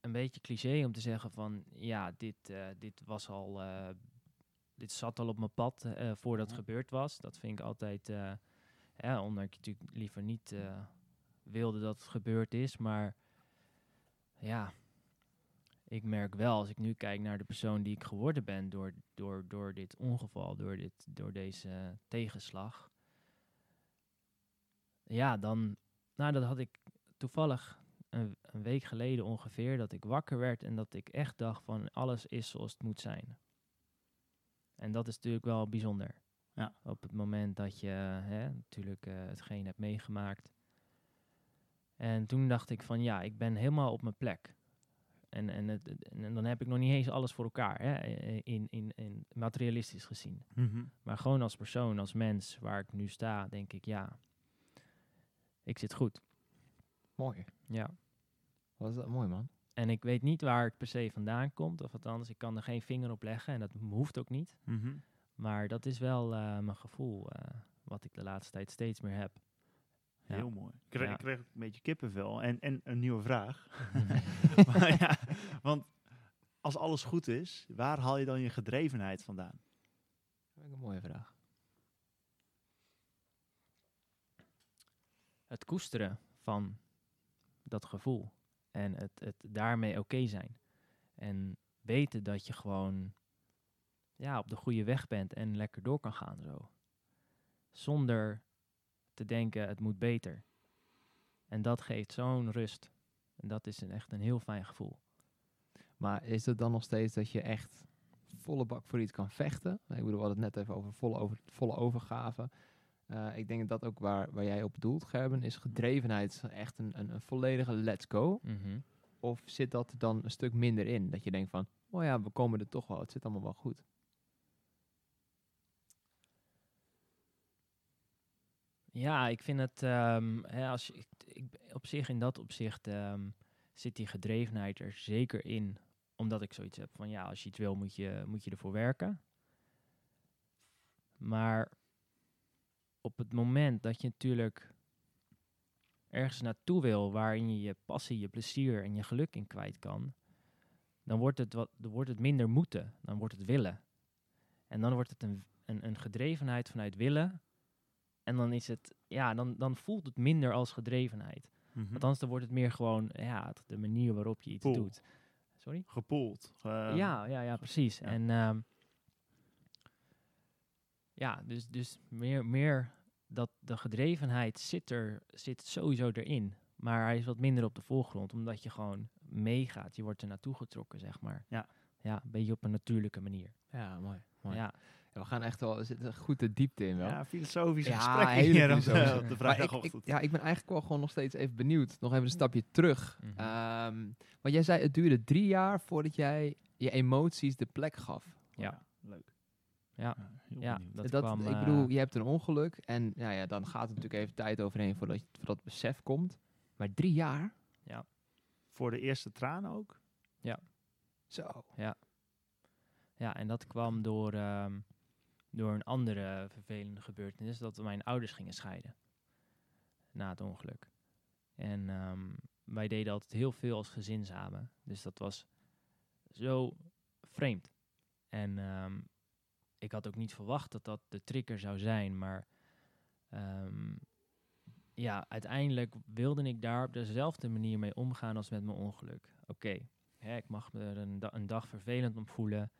S3: een beetje cliché om te zeggen van... Ja, dit, eh, dit was al... eh, dit zat al op mijn pad eh, voordat het
S1: Mhm.
S3: gebeurd was. Dat vind ik altijd... ja, omdat ik natuurlijk liever niet wilde dat het gebeurd is. Maar ja, ik merk wel, als ik nu kijk naar de persoon die ik geworden ben door, door, door dit ongeval, door, dit, door deze tegenslag. Ja, dan, nou dat had ik toevallig een, een week geleden ongeveer, dat ik wakker werd en dat ik echt dacht van alles is zoals het moet zijn. En dat is natuurlijk wel bijzonder.
S1: Ja.
S3: Op het moment dat je hè, natuurlijk eh, hetgeen hebt meegemaakt. En toen dacht ik van ja, ik ben helemaal op mijn plek. En, en, het, het- en dan heb ik nog niet eens alles voor elkaar, hè, in, in, in materialistisch gezien. Maar gewoon als persoon, als mens, waar ik nu sta, denk ik ja, ik zit goed.
S2: Mooi.
S3: Ja.
S2: Wat is dat mooi, man.
S3: En ik weet niet waar het per se vandaan komt, of althans, ik kan er geen vinger op leggen en dat hoeft ook niet.
S1: Mhm.
S3: Maar dat is wel eh, mijn gevoel, eh, wat ik de laatste tijd steeds meer heb. Ja.
S1: Heel mooi. Ik kreeg,
S3: Ja.
S1: ik kreeg ook een beetje kippenvel en, en een nieuwe vraag. maar ja, want als alles goed is, waar haal je dan je gedrevenheid vandaan?
S2: Dat vind ik een mooie vraag.
S3: het koesteren van dat gevoel. En het, het daarmee oké zijn. En weten dat je gewoon ja, op de goede weg bent en lekker door kan gaan zo. Zonder te denken het moet beter. En dat geeft zo'n rust. En dat is een, echt een heel fijn gevoel.
S2: Maar is het dan nog steeds dat je echt volle bak voor iets kan vechten? Ik bedoel, we hadden het net even over volle, over, volle overgave. Eh, ik denk dat dat ook waar, waar jij op doelt, Gerben, is gedrevenheid echt een, een, een volledige let's go. Of zit dat dan een stuk minder in? Dat je denkt van, oh ja, we komen er toch wel. Het zit allemaal wel goed.
S3: Ja, ik vind het, ehm, hè, als je, ik, ik- op zich in dat opzicht ehm, zit die gedrevenheid er zeker in. Omdat ik zoiets heb van, ja, als je iets wil, moet je, moet je ervoor werken. Maar op het moment dat je natuurlijk ergens naartoe wil, waarin je je passie, je plezier en je geluk in kwijt kan, dan wordt het, wat, dan wordt het minder moeten, dan wordt het willen. En dan wordt het een, een, een gedrevenheid vanuit willen, en dan is het, ja, dan, dan voelt het minder als gedrevenheid.
S1: Mhm.
S3: Althans, dan wordt het meer gewoon, ja, de manier waarop je iets
S1: Pool.
S3: doet. Sorry?
S1: Gepoeld. ge-
S3: ja, ja, ja, precies.
S1: ja.
S3: En ehm, ja, dus, dus meer, meer dat de gedrevenheid zit er, zit sowieso erin. Maar hij is wat minder op de voorgrond, omdat je gewoon meegaat. Je wordt er naartoe getrokken, zeg maar.
S1: Ja.
S3: Ja, een beetje op een natuurlijke manier.
S2: Ja, mooi. mooi.
S3: Ja,
S2: Ja, we gaan echt wel, er zit een goed de diepte in wel.
S1: Ja, filosofische
S2: Ja,
S1: gesprekken hier op de, de vrijdagochtend.
S2: ja, ik ben eigenlijk wel gewoon nog steeds even benieuwd. Nog even een stapje terug. Ehm, want jij zei, het duurde drie jaar voordat jij je emoties de plek gaf.
S3: Ja. Ja,
S1: Ja, heel
S3: ja
S1: benieuwd.
S3: dat,
S2: Dat,
S3: kwam...
S2: ik
S3: eh,
S2: bedoel, je hebt een ongeluk en ja, ja, dan gaat er natuurlijk even tijd overheen voordat, je, voordat het besef komt. Maar drie jaar?
S1: Voor de eerste traan ook?
S2: Zo.
S3: Ja, en dat kwam door, ehm, door een andere vervelende gebeurtenis. Dat mijn ouders gingen scheiden. Na het ongeluk. En ehm, wij deden altijd heel veel als gezin samen. Dus dat was zo vreemd. En ehm, ik had ook niet verwacht dat dat de trigger zou zijn. Maar ehm, ja, uiteindelijk wilde ik daar op dezelfde manier mee omgaan als met mijn ongeluk. Oké, hè, ik mag me er een, da- een dag vervelend om voelen.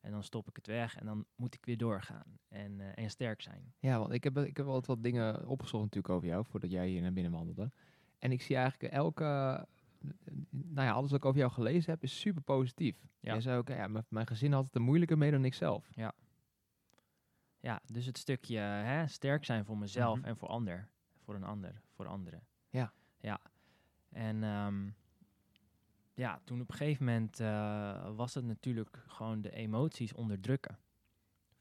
S3: En dan stop ik het weg en dan moet ik weer doorgaan. En, eh, en sterk zijn.
S2: Ja, want ik heb, ik heb altijd wat dingen opgezocht natuurlijk over jou, voordat jij hier naar binnen wandelde. En ik zie eigenlijk elke, nou ja, alles wat ik over jou gelezen heb, is super positief.
S3: Ja.
S2: Jij zei ook, ja, mijn, mijn gezin had het er moeilijker mee dan ik zelf.
S3: Ja, dus het stukje hè, sterk zijn voor mezelf
S1: Mhm.
S3: en voor ander. Voor een ander, voor anderen.
S2: Ja.
S3: Ja. En ehm, ja, toen op een gegeven moment eh, was het natuurlijk gewoon de emoties onderdrukken.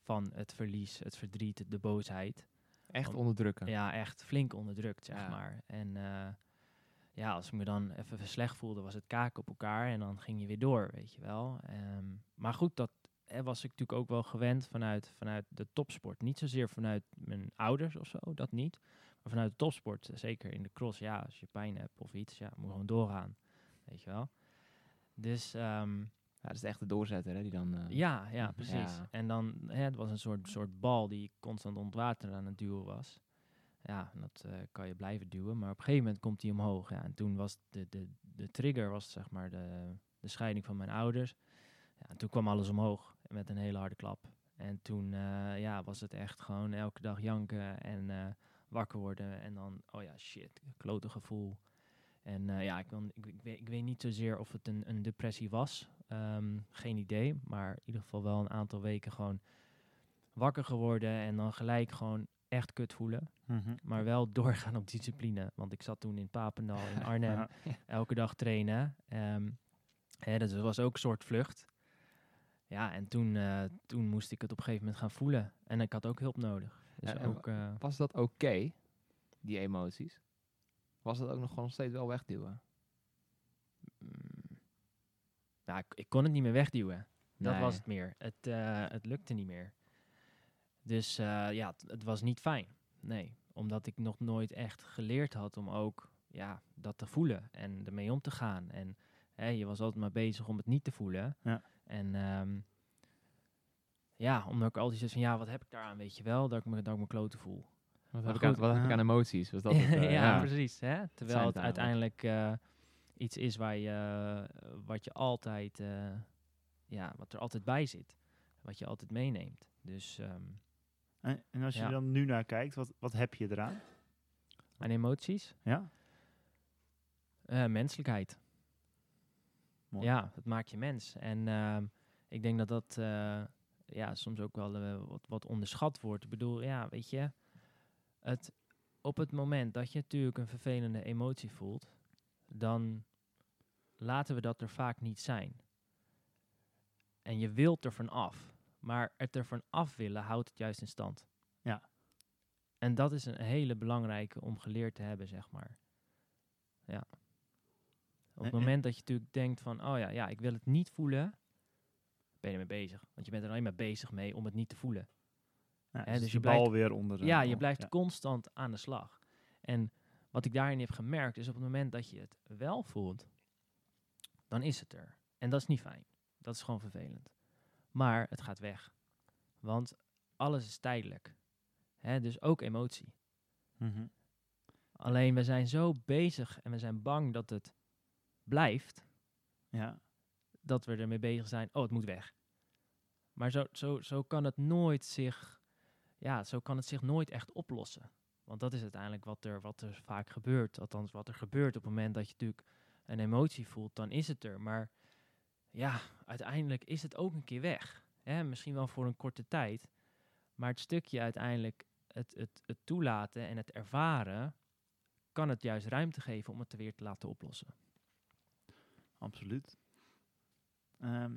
S3: Van het verlies, het verdriet, de boosheid.
S2: Echt onderdrukken.
S3: Ja, echt flink onderdrukt, zeg
S2: Ja.
S3: maar. En eh, ja, als ik me dan even slecht voelde, was het kaken op elkaar en dan ging je weer door, weet je wel. Ehm, maar goed, dat was ik natuurlijk ook wel gewend vanuit, vanuit de topsport. Niet zozeer vanuit mijn ouders of zo, dat niet. Maar vanuit de topsport, eh, zeker in de cross, ja, als je pijn hebt of iets, ja, moet gewoon doorgaan, weet je wel. Dus ehm,
S2: Ja, dat is de echte doorzetter, hè, die dan... eh,
S3: ja, ja, precies.
S2: Ja.
S3: En dan, hè, het was een soort, soort bal die constant ontwater aan het duwen was. Ja, en dat eh, kan je blijven duwen, maar op een gegeven moment komt hij omhoog. Ja, en toen was de, de, de trigger, was zeg maar de, de scheiding van mijn ouders. Ja, en toen kwam alles omhoog met een hele harde klap. En toen eh, ja, was het echt gewoon elke dag janken en eh, wakker worden. En dan, oh ja, shit, klote gevoel. En eh, ja, ik, kan, ik, ik, weet, ik weet niet zozeer of het een, een depressie was. Ehm, geen idee. Maar in ieder geval wel een aantal weken gewoon wakker geworden. En dan gelijk gewoon echt kut voelen.
S1: Mhm.
S3: Maar wel doorgaan op discipline. Want ik zat toen in Papendal in Arnhem.
S1: Ja.
S3: Elke dag trainen. Ehm hè, dat was ook een soort vlucht. Ja, en toen, eh, toen moest ik het op een gegeven moment gaan voelen. En ik had ook hulp nodig. Dus
S2: Ja, en
S3: ook, eh,
S2: Was dat oké, die emoties? Was dat ook nog gewoon steeds wel wegduwen?
S3: Mm. Nou, ik, ik kon het niet meer wegduwen. Dat was het meer. Het, eh, het lukte niet meer. Dus ja, het, het was niet fijn. Nee, omdat ik nog nooit echt geleerd had om ook ja, dat te voelen en ermee om te gaan. En hè, je was altijd maar bezig om het niet te voelen.
S1: Ja.
S3: En ehm, ja, omdat ik altijd zoiets van, ja, wat heb ik daaraan, weet je wel? Dat ik me, dat ik me kloten voel.
S2: Wat, heb ik, aan, wat heb ik aan emoties? Was dat het, eh,
S3: ja, precies. Hè? Terwijl het
S2: het
S3: uiteindelijk eh, iets is waar je, eh, wat je altijd, eh, ja, wat er altijd bij zit. Wat je altijd meeneemt. Dus ehm
S1: En, en als je
S3: Ja.
S1: dan nu naar kijkt, wat, wat heb je eraan?
S3: aan emoties,
S1: Ja?
S3: eh, menselijkheid.
S1: Mooi.
S3: Ja, het maakt je mens. En ehm, ik denk dat dat eh, ja, soms ook wel eh, wat, wat onderschat wordt. Ik bedoel, ja, weet je, het, op het moment dat je natuurlijk een vervelende emotie voelt, dan laten we dat er vaak niet zijn. En je wilt er van af. Maar het er van af willen houdt het juist in stand.
S1: Ja.
S3: En dat is een hele belangrijke om geleerd te hebben, zeg maar. Ja. Op het
S1: en-
S3: moment dat je natuurlijk denkt van, oh ja, ja, ik wil het niet voelen, ben je ermee bezig. Want je bent er alleen maar bezig mee om het niet te voelen.
S1: Ja, dus,
S3: dus je blijft-
S1: weer onder de
S3: Ja, je blijft
S1: Ja.
S3: constant aan de slag. En wat ik daarin heb gemerkt is op het moment dat je het wel voelt, dan is het er. En dat is niet fijn. Dat is gewoon vervelend. Maar het gaat weg. Want alles is tijdelijk. Hè, dus ook emotie.
S1: Mhm.
S3: Alleen we zijn zo bezig en we zijn bang dat het blijft,
S1: Ja.
S3: dat we ermee bezig zijn, oh, het moet weg. Maar zo, zo, zo kan het nooit zich, ja, zo kan het zich nooit echt oplossen. Want dat is uiteindelijk wat er, wat er vaak gebeurt. Althans, wat er gebeurt op het moment dat je natuurlijk een emotie voelt, dan is het er. Maar ja, uiteindelijk is het ook een keer weg. Hè? Misschien wel voor een korte tijd. Maar het stukje uiteindelijk, het, het, het toelaten en het ervaren, kan het juist ruimte geven om het er weer te laten oplossen.
S1: Absoluut. Ehm,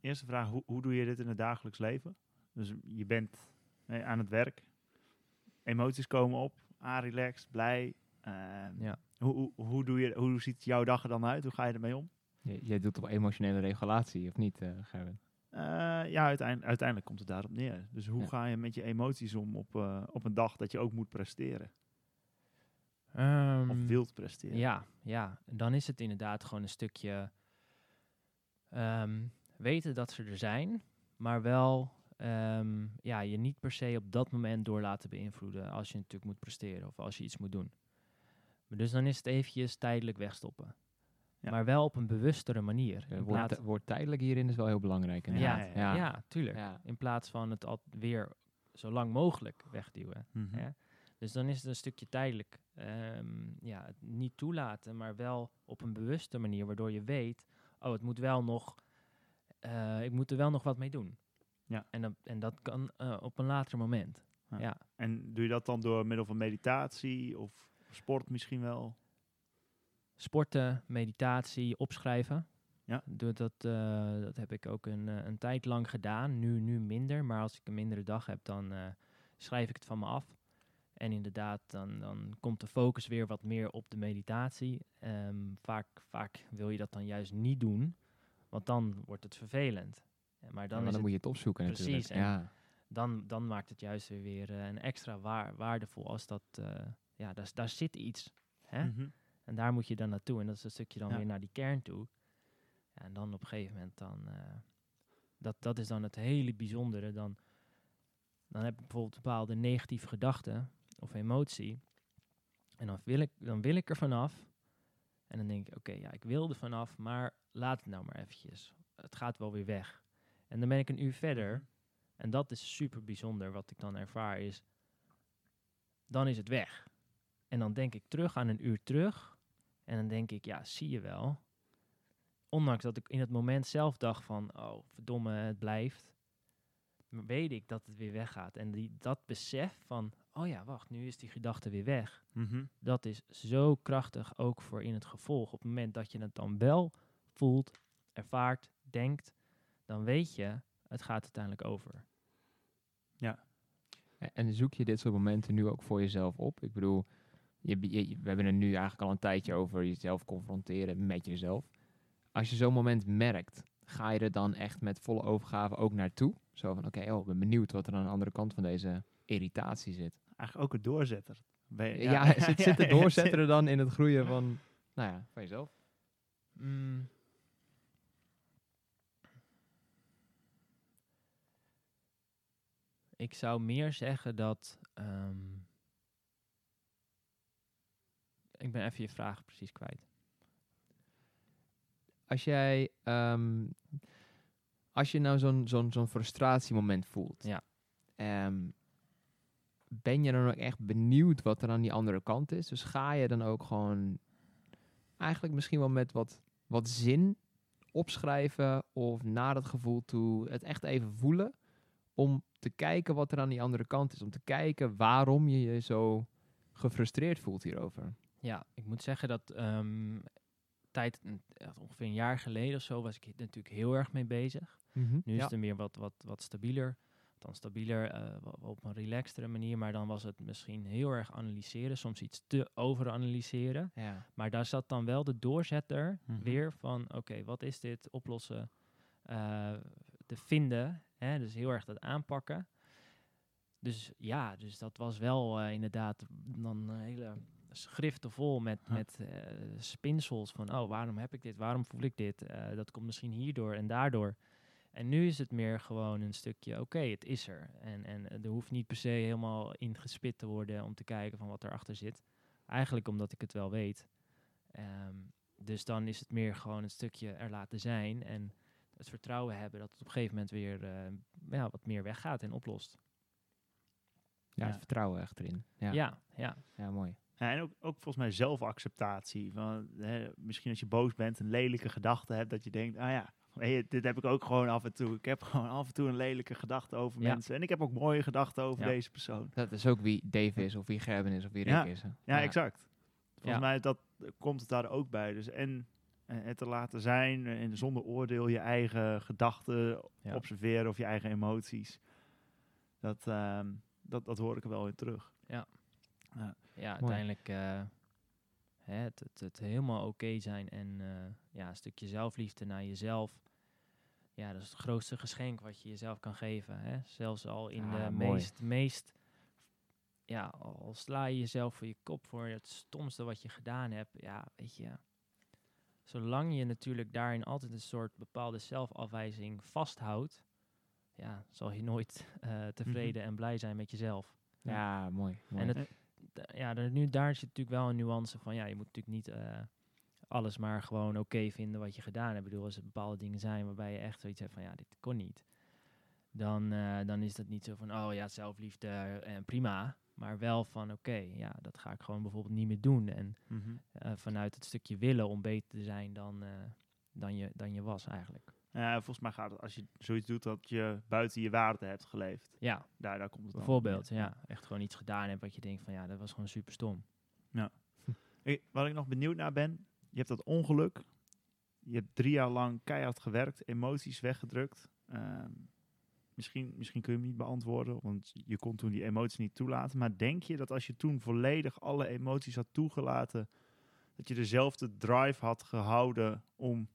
S1: eerste vraag, hoe, hoe doe je dit in het dagelijks leven? Dus je bent aan het werk. Emoties komen op. Ah, relaxed, blij. Ehm,
S3: Ja.
S1: hoe, hoe, hoe, doe je, hoe ziet jouw dag er dan uit? Hoe ga je ermee om?
S2: J- jij doet op emotionele regulatie, of niet, Gerben?
S1: Eh, ja, uiteind- uiteindelijk komt het daarop neer. Dus hoe
S2: Ja.
S1: ga je met je emoties om op, eh, op een dag dat je ook moet presteren? Of
S3: Ehm,
S1: wilt presteren?
S3: Ja, ja. En dan is het inderdaad gewoon een stukje ehm, weten dat ze er zijn, maar wel ehm, ja, je niet per se op dat moment door laten beïnvloeden als je natuurlijk moet presteren of als je iets moet doen. Maar dus dan is het eventjes tijdelijk wegstoppen.
S1: Ja.
S3: Maar wel op een bewustere manier.
S2: Het woord, tijdelijk hierin is wel heel belangrijk.
S3: ja,
S2: inderdaad.
S3: ja,
S2: ja.
S3: tuurlijk.
S2: Ja.
S3: In plaats van het al weer zo lang mogelijk wegduwen. Ja. Dus dan is het een stukje tijdelijk ehm, ja, het niet toelaten, maar wel op een bewuste manier, waardoor je weet, oh, het moet wel nog, eh, ik moet er wel nog wat mee doen.
S1: Ja.
S3: En, dan, en dat kan eh, op een later moment.
S1: Ja.
S3: Ja.
S1: En doe je dat dan door middel van meditatie of sport misschien wel?
S3: Sporten, meditatie, opschrijven.
S1: Ja.
S3: Doe dat, eh, dat heb ik ook een, een tijd lang gedaan. Nu, nu minder, maar als ik een mindere dag heb, dan schrijf ik het van me af. En inderdaad, dan, dan komt de focus weer wat meer op de meditatie. Ehm, vaak, vaak wil je dat dan juist niet doen, want dan wordt het vervelend. Maar dan,
S2: Dan, moet je het opzoeken
S3: Precies,
S2: natuurlijk.
S3: en-
S2: Ja.
S3: dan, dan maakt het juist weer, weer eh, een extra waar, waardevol als dat, eh, ja, daar, daar zit iets. Hè?
S1: Mhm.
S3: En daar moet je dan naartoe. En dat is een stukje dan
S1: Ja.
S3: weer naar die kern toe. Ja, en dan op een gegeven moment dan, eh, dat, dat is dan het hele bijzondere. Dan, dan heb ik bijvoorbeeld bepaalde negatieve gedachten of emotie. En dan wil ik, dan wil ik er vanaf. En dan denk ik, oké, ja, ik wil er vanaf, maar laat het nou maar eventjes. Het gaat wel weer weg. En dan ben ik een uur verder. En dat is super bijzonder. Wat ik dan ervaar is, dan is het weg. En dan denk ik terug aan een uur terug. En dan denk ik, ja, zie je wel. Ondanks dat ik in het moment zelf dacht van, oh, verdomme, het blijft. Weet ik dat het weer weggaat. En die, dat besef van, oh ja, wacht, nu is die gedachte weer weg.
S1: Mhm.
S3: Dat is zo krachtig ook voor in het gevolg. Op het moment dat je het dan wel voelt, ervaart, denkt, dan weet je, het gaat uiteindelijk over.
S2: En- En zoek je dit soort momenten nu ook voor jezelf op? Ik bedoel, je, je- we hebben het nu eigenlijk al een tijdje over jezelf confronteren met jezelf. Als je zo'n moment merkt, ga je er dan echt met volle overgave ook naartoe? Zo van, oké, oh, ik ben benieuwd wat er aan de andere kant van deze irritatie zit.
S1: Eigenlijk ook een doorzetter. Je-
S2: Ja, zit, zit de
S1: ja,
S2: doorzetter er dan in het groeien van, nou ja, van jezelf?
S3: Mm. Ik zou meer zeggen dat. ehm, ik ben even je vraag precies kwijt.
S2: Als jij, ehm, als je nou zo'n zo'n zo'n frustratiemoment voelt,
S3: Ja.
S2: ehm, ben je dan ook echt benieuwd wat er aan die andere kant is? Dus ga je dan ook gewoon eigenlijk misschien wel met wat, wat zin opschrijven of naar dat gevoel toe het echt even voelen om te kijken wat er aan die andere kant is, om te kijken waarom je je zo gefrustreerd voelt hierover.
S3: Ja, ik moet zeggen dat ehm, tijd, een- echt ongeveer een jaar geleden of zo, was ik natuurlijk heel erg mee bezig. Nu is
S2: Ja.
S3: het er meer wat, wat, wat stabieler. Dan stabieler eh, op een relaxtere manier, maar dan was het misschien heel erg analyseren, soms iets te overanalyseren.
S2: Ja.
S3: Maar daar zat dan wel de doorzetter
S1: Mhm.
S3: weer van, oké, wat is dit? Oplossen, eh, te vinden. Hè? Dus heel erg dat aanpakken. Dus ja, dus dat was wel eh, inderdaad dan een hele schriften vol met, met eh, spinsels van, oh, waarom heb ik dit? Waarom voel ik dit? Eh, dat komt misschien hierdoor en daardoor. En nu is het meer gewoon een stukje, oké, het is er. En, en er hoeft niet per se helemaal ingespit te worden om te kijken van wat erachter zit. Eigenlijk omdat ik het wel weet. Ehm, dus dan is het meer gewoon een stukje er laten zijn en het vertrouwen hebben dat het op een gegeven moment weer eh, ja, wat meer weggaat en oplost.
S2: Ja,
S1: Ja.
S2: het vertrouwen echt erin. Ja,
S3: Ja, ja.
S2: ja mooi.
S1: Ja, en ook, ook volgens mij zelfacceptatie. Van, hè, misschien als je boos bent, een lelijke gedachte hebt, dat je denkt, ah ja, dit heb ik ook gewoon af en toe. Ik heb gewoon af en toe een lelijke gedachte over
S3: Ja.
S1: mensen. En ik heb ook mooie gedachten over
S3: Ja.
S1: deze persoon.
S2: Dat is ook wie Dave is, of wie Gerben is, of wie Rick
S1: Ja.
S2: is. hè.
S1: Ja, exact. Volgens
S3: Ja.
S1: mij dat, komt het daar ook bij. Dus en eh, het te laten zijn, eh, en zonder oordeel je eigen gedachten
S3: Ja.
S1: observeren of je eigen emoties. Dat, ehm, dat, dat hoor ik er wel in terug.
S3: Ja,
S2: Mooi.
S3: uiteindelijk eh, hè, het, het, het helemaal oké zijn en eh, ja, een stukje zelfliefde naar jezelf. Ja, dat is het grootste geschenk wat je jezelf kan geven. Hè? Zelfs al in
S2: Ah,
S3: de
S2: mooi.
S3: meest, meest, ja, al sla je jezelf voor je kop voor het stomste wat je gedaan hebt. Ja, weet je, zolang je natuurlijk daarin altijd een soort bepaalde zelfafwijzing vasthoudt, ja, zal je nooit eh, tevreden en blij zijn met jezelf.
S2: Ja, mooi. mooi.
S3: En het, ja, er, nu, daar zit natuurlijk wel een nuance van, ja, je moet natuurlijk niet eh, alles maar gewoon oké vinden wat je gedaan hebt. Ik bedoel, als er bepaalde dingen zijn waarbij je echt zoiets hebt van, ja, dit kon niet. Dan, eh, dan is dat niet zo van, oh ja, zelfliefde en prima. Maar wel van, oké, ja, dat ga ik gewoon bijvoorbeeld niet meer doen. En
S1: Mhm.
S3: eh, vanuit het stukje willen om beter te zijn dan, eh, dan, je, dan je was eigenlijk.
S1: Ja, volgens mij gaat het als je zoiets doet dat je buiten je waarde hebt geleefd.
S3: Ja,
S1: Daar, daar komt het
S3: bijvoorbeeld. Ja, echt gewoon iets gedaan hebt wat je denkt van, ja, dat was gewoon super stom.
S1: Ik, waar ik nog benieuwd naar ben, je hebt dat ongeluk. Je hebt drie jaar lang keihard gewerkt, emoties weggedrukt. Ehm, misschien, misschien kun je hem niet beantwoorden, want je kon toen die emoties niet toelaten. Maar denk je dat als je toen volledig alle emoties had toegelaten, dat je dezelfde drive had gehouden om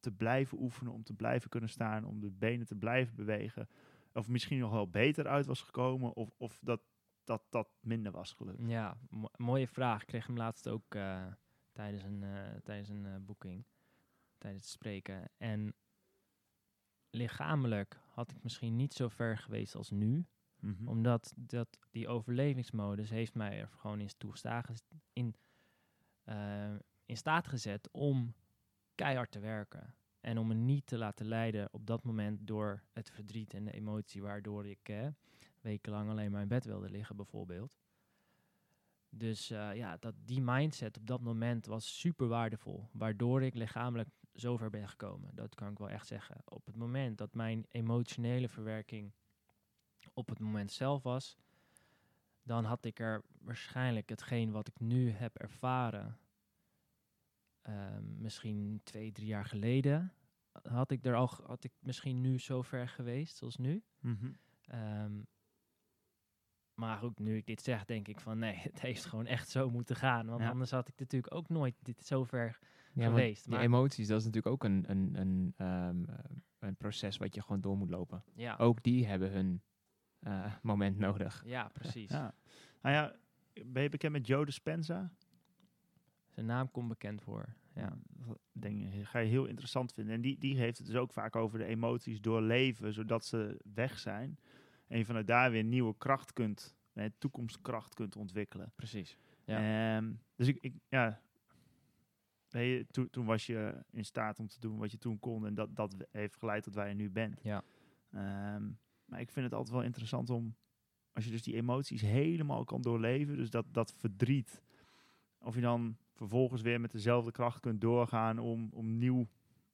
S1: te blijven oefenen, om te blijven kunnen staan, om de benen te blijven bewegen? Of misschien nog wel beter uit was gekomen, of, of dat, dat dat minder was gelukt?
S3: Ja, mo- mooie vraag. Ik kreeg hem laatst ook eh, tijdens een, eh, tijdens een eh, boeking, tijdens het spreken. En lichamelijk had ik misschien niet zo ver geweest als nu.
S1: Mhm.
S3: Omdat dat, die overlevingsmodus heeft mij er gewoon in, toegestaan, in, in staat gezet om keihard te werken. En om me niet te laten leiden op dat moment door het verdriet en de emotie, waardoor ik eh, wekenlang alleen maar in bed wilde liggen, bijvoorbeeld. Dus eh, ja, dat, die mindset op dat moment was super waardevol. Waardoor ik lichamelijk zover ben gekomen. Dat kan ik wel echt zeggen. Op het moment dat mijn emotionele verwerking op het moment zelf was, dan had ik er waarschijnlijk hetgeen wat ik nu heb ervaren, ehm, misschien twee, drie jaar geleden, had ik er al, had ik misschien nu zo ver geweest zoals nu.
S1: Mhm.
S3: Ehm, maar goed, nu ik dit zeg, denk ik van nee, het heeft gewoon echt zo moeten gaan. Want
S1: Ja.
S3: anders had ik natuurlijk ook nooit dit zo ver
S2: Ja,
S3: geweest.
S2: Die
S3: Maar
S2: emoties, dat is natuurlijk ook een, een, een, ehm, eh, een proces wat je gewoon door moet lopen.
S3: ja,
S2: Ook die hebben hun eh, moment nodig.
S3: ja, precies.
S1: Ja. Nou ja, ben je bekend met Joe Dispenza?
S3: Zijn naam komt bekend voor. Ja.
S1: Dat denk je, ga je heel interessant vinden. En die, die heeft het dus ook vaak over de emoties doorleven, zodat ze weg zijn. En je vanuit daar weer nieuwe kracht kunt, eh, toekomstkracht kunt ontwikkelen.
S3: Precies.
S1: Ehm, dus ik, ik ja, toen, toen was je in staat om te doen wat je toen kon. En dat, dat heeft geleid tot waar je nu bent.
S3: Ja.
S1: Ehm, maar ik vind het altijd wel interessant om, als je dus die emoties helemaal kan doorleven, dus dat, dat verdriet, of je dan vervolgens weer met dezelfde kracht kunt doorgaan om, om nieuw,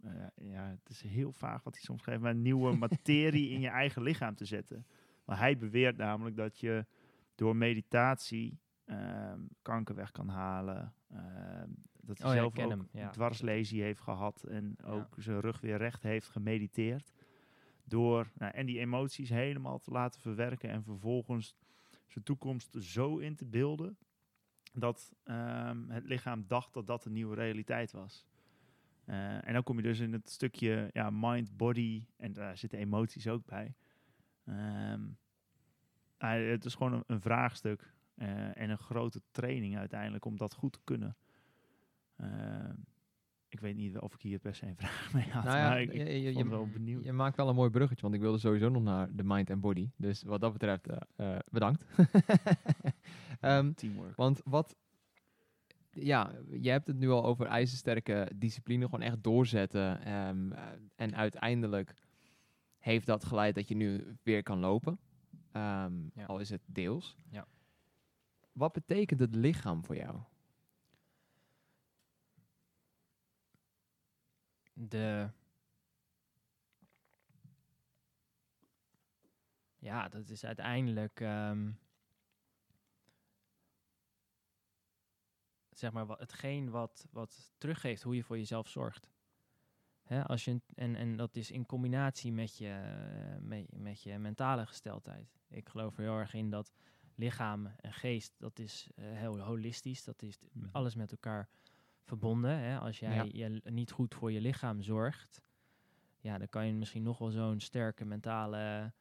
S1: eh, ja, het is heel vaag wat hij soms geeft, maar nieuwe materie in je eigen lichaam te zetten. Maar hij beweert namelijk dat je door meditatie ehm, kanker weg kan halen. ehm, dat hij
S3: Oh
S1: zelf ook
S3: hem, ja.
S1: dwarslesie heeft gehad en
S3: Ja.
S1: ook zijn rug weer recht heeft gemediteerd. Door, nou, en die emoties helemaal te laten verwerken en vervolgens zijn toekomst zo in te beelden dat ehm, het lichaam dacht dat dat een nieuwe realiteit was. Eh, en dan kom je dus in het stukje ja, mind, body en daar zitten emoties ook bij. Ehm, het is gewoon een, een vraagstuk eh, en een grote training uiteindelijk om dat goed te kunnen. Ehm, ik weet niet of ik hier per se een vraag mee had,
S2: Nou ja,
S1: maar ik, ik
S2: je-
S1: wel benieuwd.
S2: Je maakt wel een mooi bruggetje, want ik wilde sowieso nog naar de mind en body. Dus wat dat betreft, eh, bedankt. Ehm,
S1: Teamwork.
S2: want wat, ja, je hebt het nu al over ijzersterke discipline, gewoon echt doorzetten. ehm, eh, en uiteindelijk heeft dat geleid dat je nu weer kan lopen. Ehm,
S3: Ja.
S2: Al is het deels.
S3: Ja.
S2: Wat betekent het lichaam voor jou?
S3: De. Ja, dat is uiteindelijk. Zeg maar wat, hetgeen wat, wat teruggeeft hoe je voor jezelf zorgt. Hè, als je, en, en dat is in combinatie met je, eh, met, met je mentale gesteldheid. Ik geloof er heel erg in dat lichaam en geest, dat is eh, heel holistisch. Dat is
S1: Mhm.
S3: alles met elkaar verbonden. Hè. Als jij
S2: Ja.
S3: je niet goed voor je lichaam zorgt, ja, dan kan je misschien nog wel zo'n sterke mentale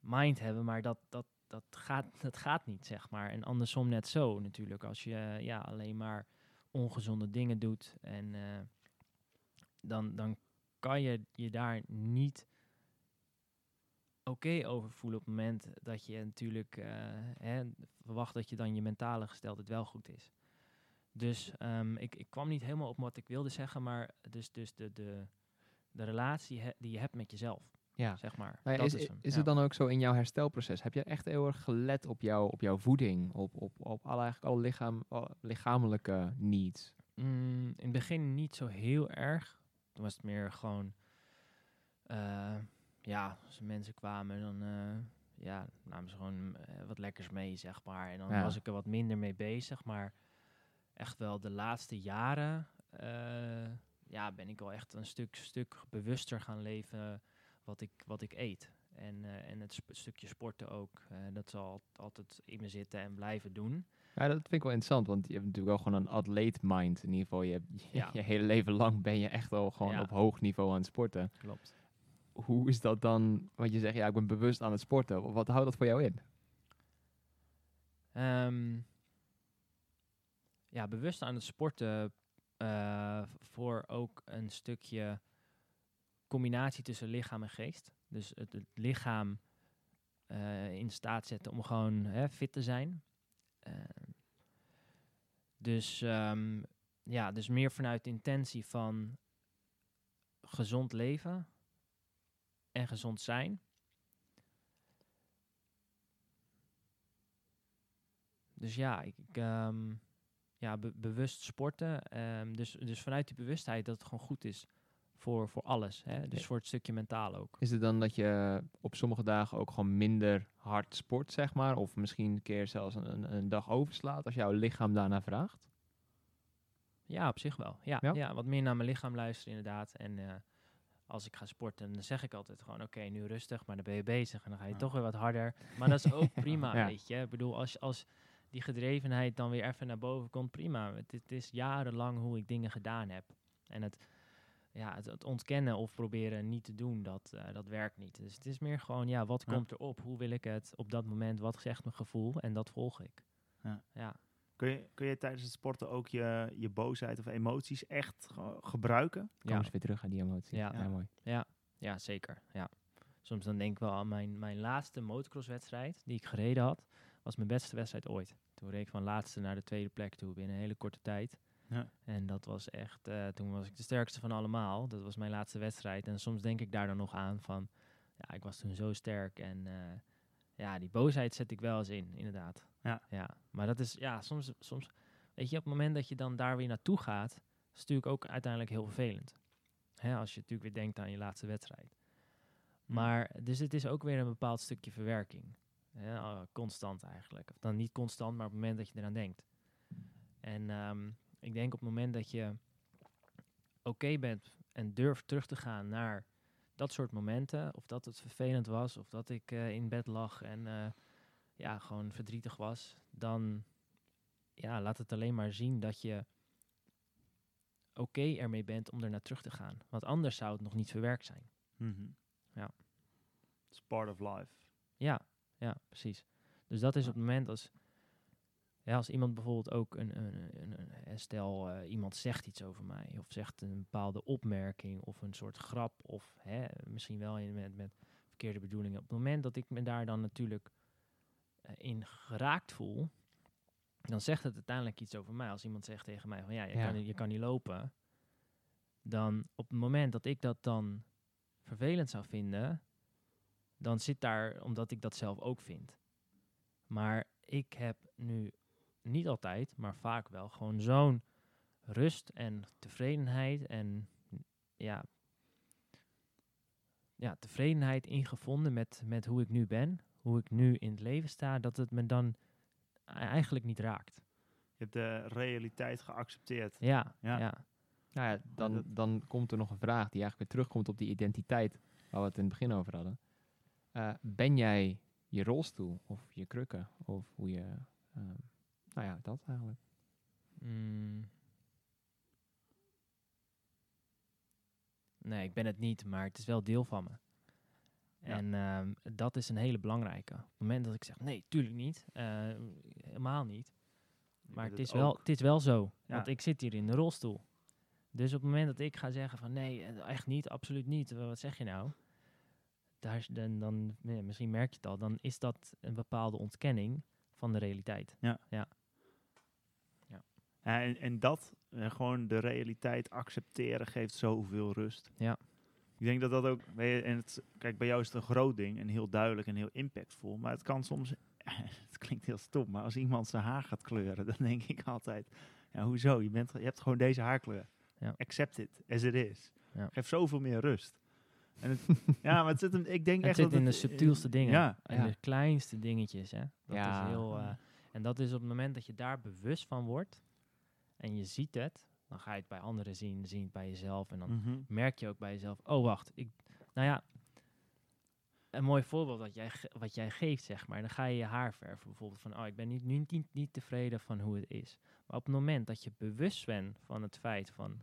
S3: mind hebben, maar dat, dat, dat, gaat, dat gaat niet, zeg maar. En andersom net zo natuurlijk. Als je eh, ja, alleen maar ongezonde dingen doet en eh, dan, dan kan je je daar niet oké over voelen op het moment dat je natuurlijk eh, hè, verwacht dat je dan je mentale gesteldheid wel goed is. Dus ehm, ik, ik kwam niet helemaal op wat ik wilde zeggen, maar dus, dus de, de, de relatie die je hebt met jezelf,
S2: Ja.
S3: zeg maar.
S2: Ja, is,
S3: is,
S2: het dan ook zo in jouw herstelproces? Heb je echt heel erg gelet op, jou, op jouw voeding? Op, op, op alle, eigenlijk alle lichaam, alle lichamelijke needs?
S3: Mm, in het begin niet zo heel erg. Toen was het meer gewoon, eh, ja, als mensen kwamen, dan eh, ja, namen ze gewoon eh, wat lekkers mee, zeg maar. En dan
S2: Ja.
S3: was ik er wat minder mee bezig. Maar echt wel de laatste jaren, ja, ben ik wel echt een stuk, stuk bewuster gaan leven wat ik, wat ik eet. En, eh, en het sp- stukje sporten ook. Eh, dat zal al- altijd in me zitten en blijven doen.
S2: Ja, dat vind ik wel interessant, want je hebt natuurlijk wel gewoon een atleet mind. In ieder geval, je, hebt, je,
S3: Ja.
S2: je hele leven lang ben je echt al gewoon
S3: Ja.
S2: op hoog niveau aan het sporten.
S3: Klopt.
S2: Hoe is dat dan, want je zegt, ja, ik ben bewust aan het sporten. Wat houdt dat voor jou in?
S3: Ehm, ja, bewust aan het sporten eh, voor ook een stukje combinatie tussen lichaam en geest. Dus het, het lichaam eh, in staat zetten om gewoon hè, fit te zijn. Ehm, dus ehm, ja, dus meer vanuit de intentie van gezond leven en gezond zijn. Dus ja, ik, ik, ehm, ja be- bewust sporten. ehm, dus, dus vanuit die bewustheid dat het gewoon goed is voor, voor alles. Hè? Dus voor het stukje mentaal ook.
S2: Is het dan dat je op sommige dagen ook gewoon minder hard sport, zeg maar? Of misschien een keer zelfs een, een, dag overslaat als jouw lichaam daarna vraagt?
S3: Ja, op zich wel. Ja,
S2: Ja?
S3: ja? wat meer naar mijn lichaam luisteren inderdaad. En eh, als ik ga sporten, dan zeg ik altijd gewoon... oké, nu rustig, maar dan ben je bezig. En dan ga je toch weer wat harder. Maar dat is ook prima,
S2: Ja.
S3: weet je. Ik bedoel, als, als die gedrevenheid dan weer even naar boven komt, prima. Het, het is jarenlang hoe ik dingen gedaan heb. En het, ja, het, het ontkennen of proberen niet te doen, dat, eh, dat werkt niet. Dus het is meer gewoon, ja, wat
S1: Ja.
S3: komt erop? Hoe wil ik het op dat moment? Wat zegt mijn gevoel? En dat volg ik.
S1: Ja.
S3: ja.
S1: Kun je, kun je tijdens het sporten ook je, je boosheid of emoties echt ge- gebruiken?
S2: Kom eens weer terug aan die emotie.
S3: Ja.
S2: ja mooi.
S3: Ja, zeker. Ja. Soms dan denk ik wel aan mijn, mijn laatste motocrosswedstrijd die ik gereden had. Was mijn beste wedstrijd ooit. Toen reed ik van laatste naar de tweede plek toe binnen een hele korte tijd.
S1: Ja.
S3: En dat was echt, eh, toen was ik de sterkste van allemaal. Dat was mijn laatste wedstrijd. En soms denk ik daar dan nog aan van, ja, ik was toen zo sterk. En eh, ja, die boosheid zet ik wel eens in, inderdaad.
S1: Ja.
S3: ja. Maar dat is, ja, soms, soms, weet je, op het moment dat je dan daar weer naartoe gaat, is natuurlijk ook uiteindelijk heel vervelend. Hè, als je natuurlijk weer denkt aan je laatste wedstrijd.
S1: Hm.
S3: Maar, dus het is ook weer een bepaald stukje verwerking. Hè, constant eigenlijk. Of dan niet constant, maar op het moment dat je eraan denkt. En ehm, ik denk op het moment dat je oké bent en durft terug te gaan naar dat soort momenten, of dat het vervelend was, of dat ik eh, in bed lag en eh, ja, gewoon verdrietig was, dan ja, laat het alleen maar zien dat je oké ermee bent om er naar terug te gaan. Want anders zou het nog niet verwerkt zijn.
S1: Mhm.
S3: Ja.
S1: It's part of life.
S3: Ja, ja, precies. Dus dat is op het moment als, ja, als iemand bijvoorbeeld ook een, een, een, een- eh, stel eh, iemand zegt iets over mij of zegt een bepaalde opmerking of een soort grap of hè, misschien wel in, met, met verkeerde bedoelingen. Op het moment dat ik me daar dan natuurlijk eh, in geraakt voel, dan zegt het uiteindelijk iets over mij. Als iemand zegt tegen mij van ja, je,
S2: Ja.
S3: Kan, niet- je kan niet lopen, dan op het moment dat ik dat dan vervelend zou vinden, dan zit daar omdat ik dat zelf ook vind. Maar ik heb nu niet altijd, maar vaak wel gewoon zo'n rust en tevredenheid en ja, ja, tevredenheid ingevonden met, met hoe ik nu ben, hoe ik nu in het leven sta, dat het me dan eigenlijk niet raakt.
S1: Je hebt de realiteit geaccepteerd.
S3: Ja,
S1: Ja.
S3: ja.
S2: Nou ja, dan, dan komt er nog een vraag die eigenlijk weer terugkomt op die identiteit waar we het in het begin over hadden. Eh, ben jij je rolstoel of je krukken of hoe je... ehm, nou ja, dat eigenlijk.
S3: Mm. Nee, ik ben het niet, maar het is wel deel van me.
S1: Ja.
S3: En ehm, dat is een hele belangrijke. Op het moment dat ik zeg, nee, tuurlijk niet. eh, helemaal niet. Maar het is, wel, het is wel zo.
S1: Ja.
S3: Want ik zit hier in de rolstoel. Dus op het moment dat ik ga zeggen van nee, eh, echt niet, absoluut niet. wa- Wat zeg je nou? Daar dan, dan, ja, misschien merk je het al. Dan is dat een bepaalde ontkenning van de realiteit.
S1: Ja, en, en dat, eh, gewoon de realiteit accepteren, geeft zoveel rust.
S3: Ja.
S1: Ik denk dat dat ook, weet je, en het, kijk, bij jou is het een groot ding en heel duidelijk en heel impactvol. Maar het kan soms, het klinkt heel stom, maar als iemand zijn haar gaat kleuren, dan denk ik altijd, ja, hoezo? Je, bent, je hebt gewoon deze haarkleur.
S3: Ja.
S1: Accept it as it is.
S3: Ja.
S1: Geeft zoveel meer rust. En het, ja, maar het zit hem, ik denk
S3: Het
S1: echt
S3: zit
S1: dat
S3: in de
S1: het-
S3: subtielste dingen.
S1: Ja,
S3: En de kleinste dingetjes. Hè? Dat
S2: Ja.
S3: is heel, eh, en dat is op het moment dat je daar bewust van wordt en je ziet het, dan ga je het bij anderen zien, zien het bij jezelf. En dan
S1: Mhm.
S3: merk je ook bij jezelf, oh wacht, ik, nou ja, een mooi voorbeeld wat jij, wat jij geeft, zeg maar. Dan ga je je haar verven, bijvoorbeeld van, oh ik ben niet, nu niet, niet tevreden van hoe het is. Maar op het moment dat je bewust bent van het feit van,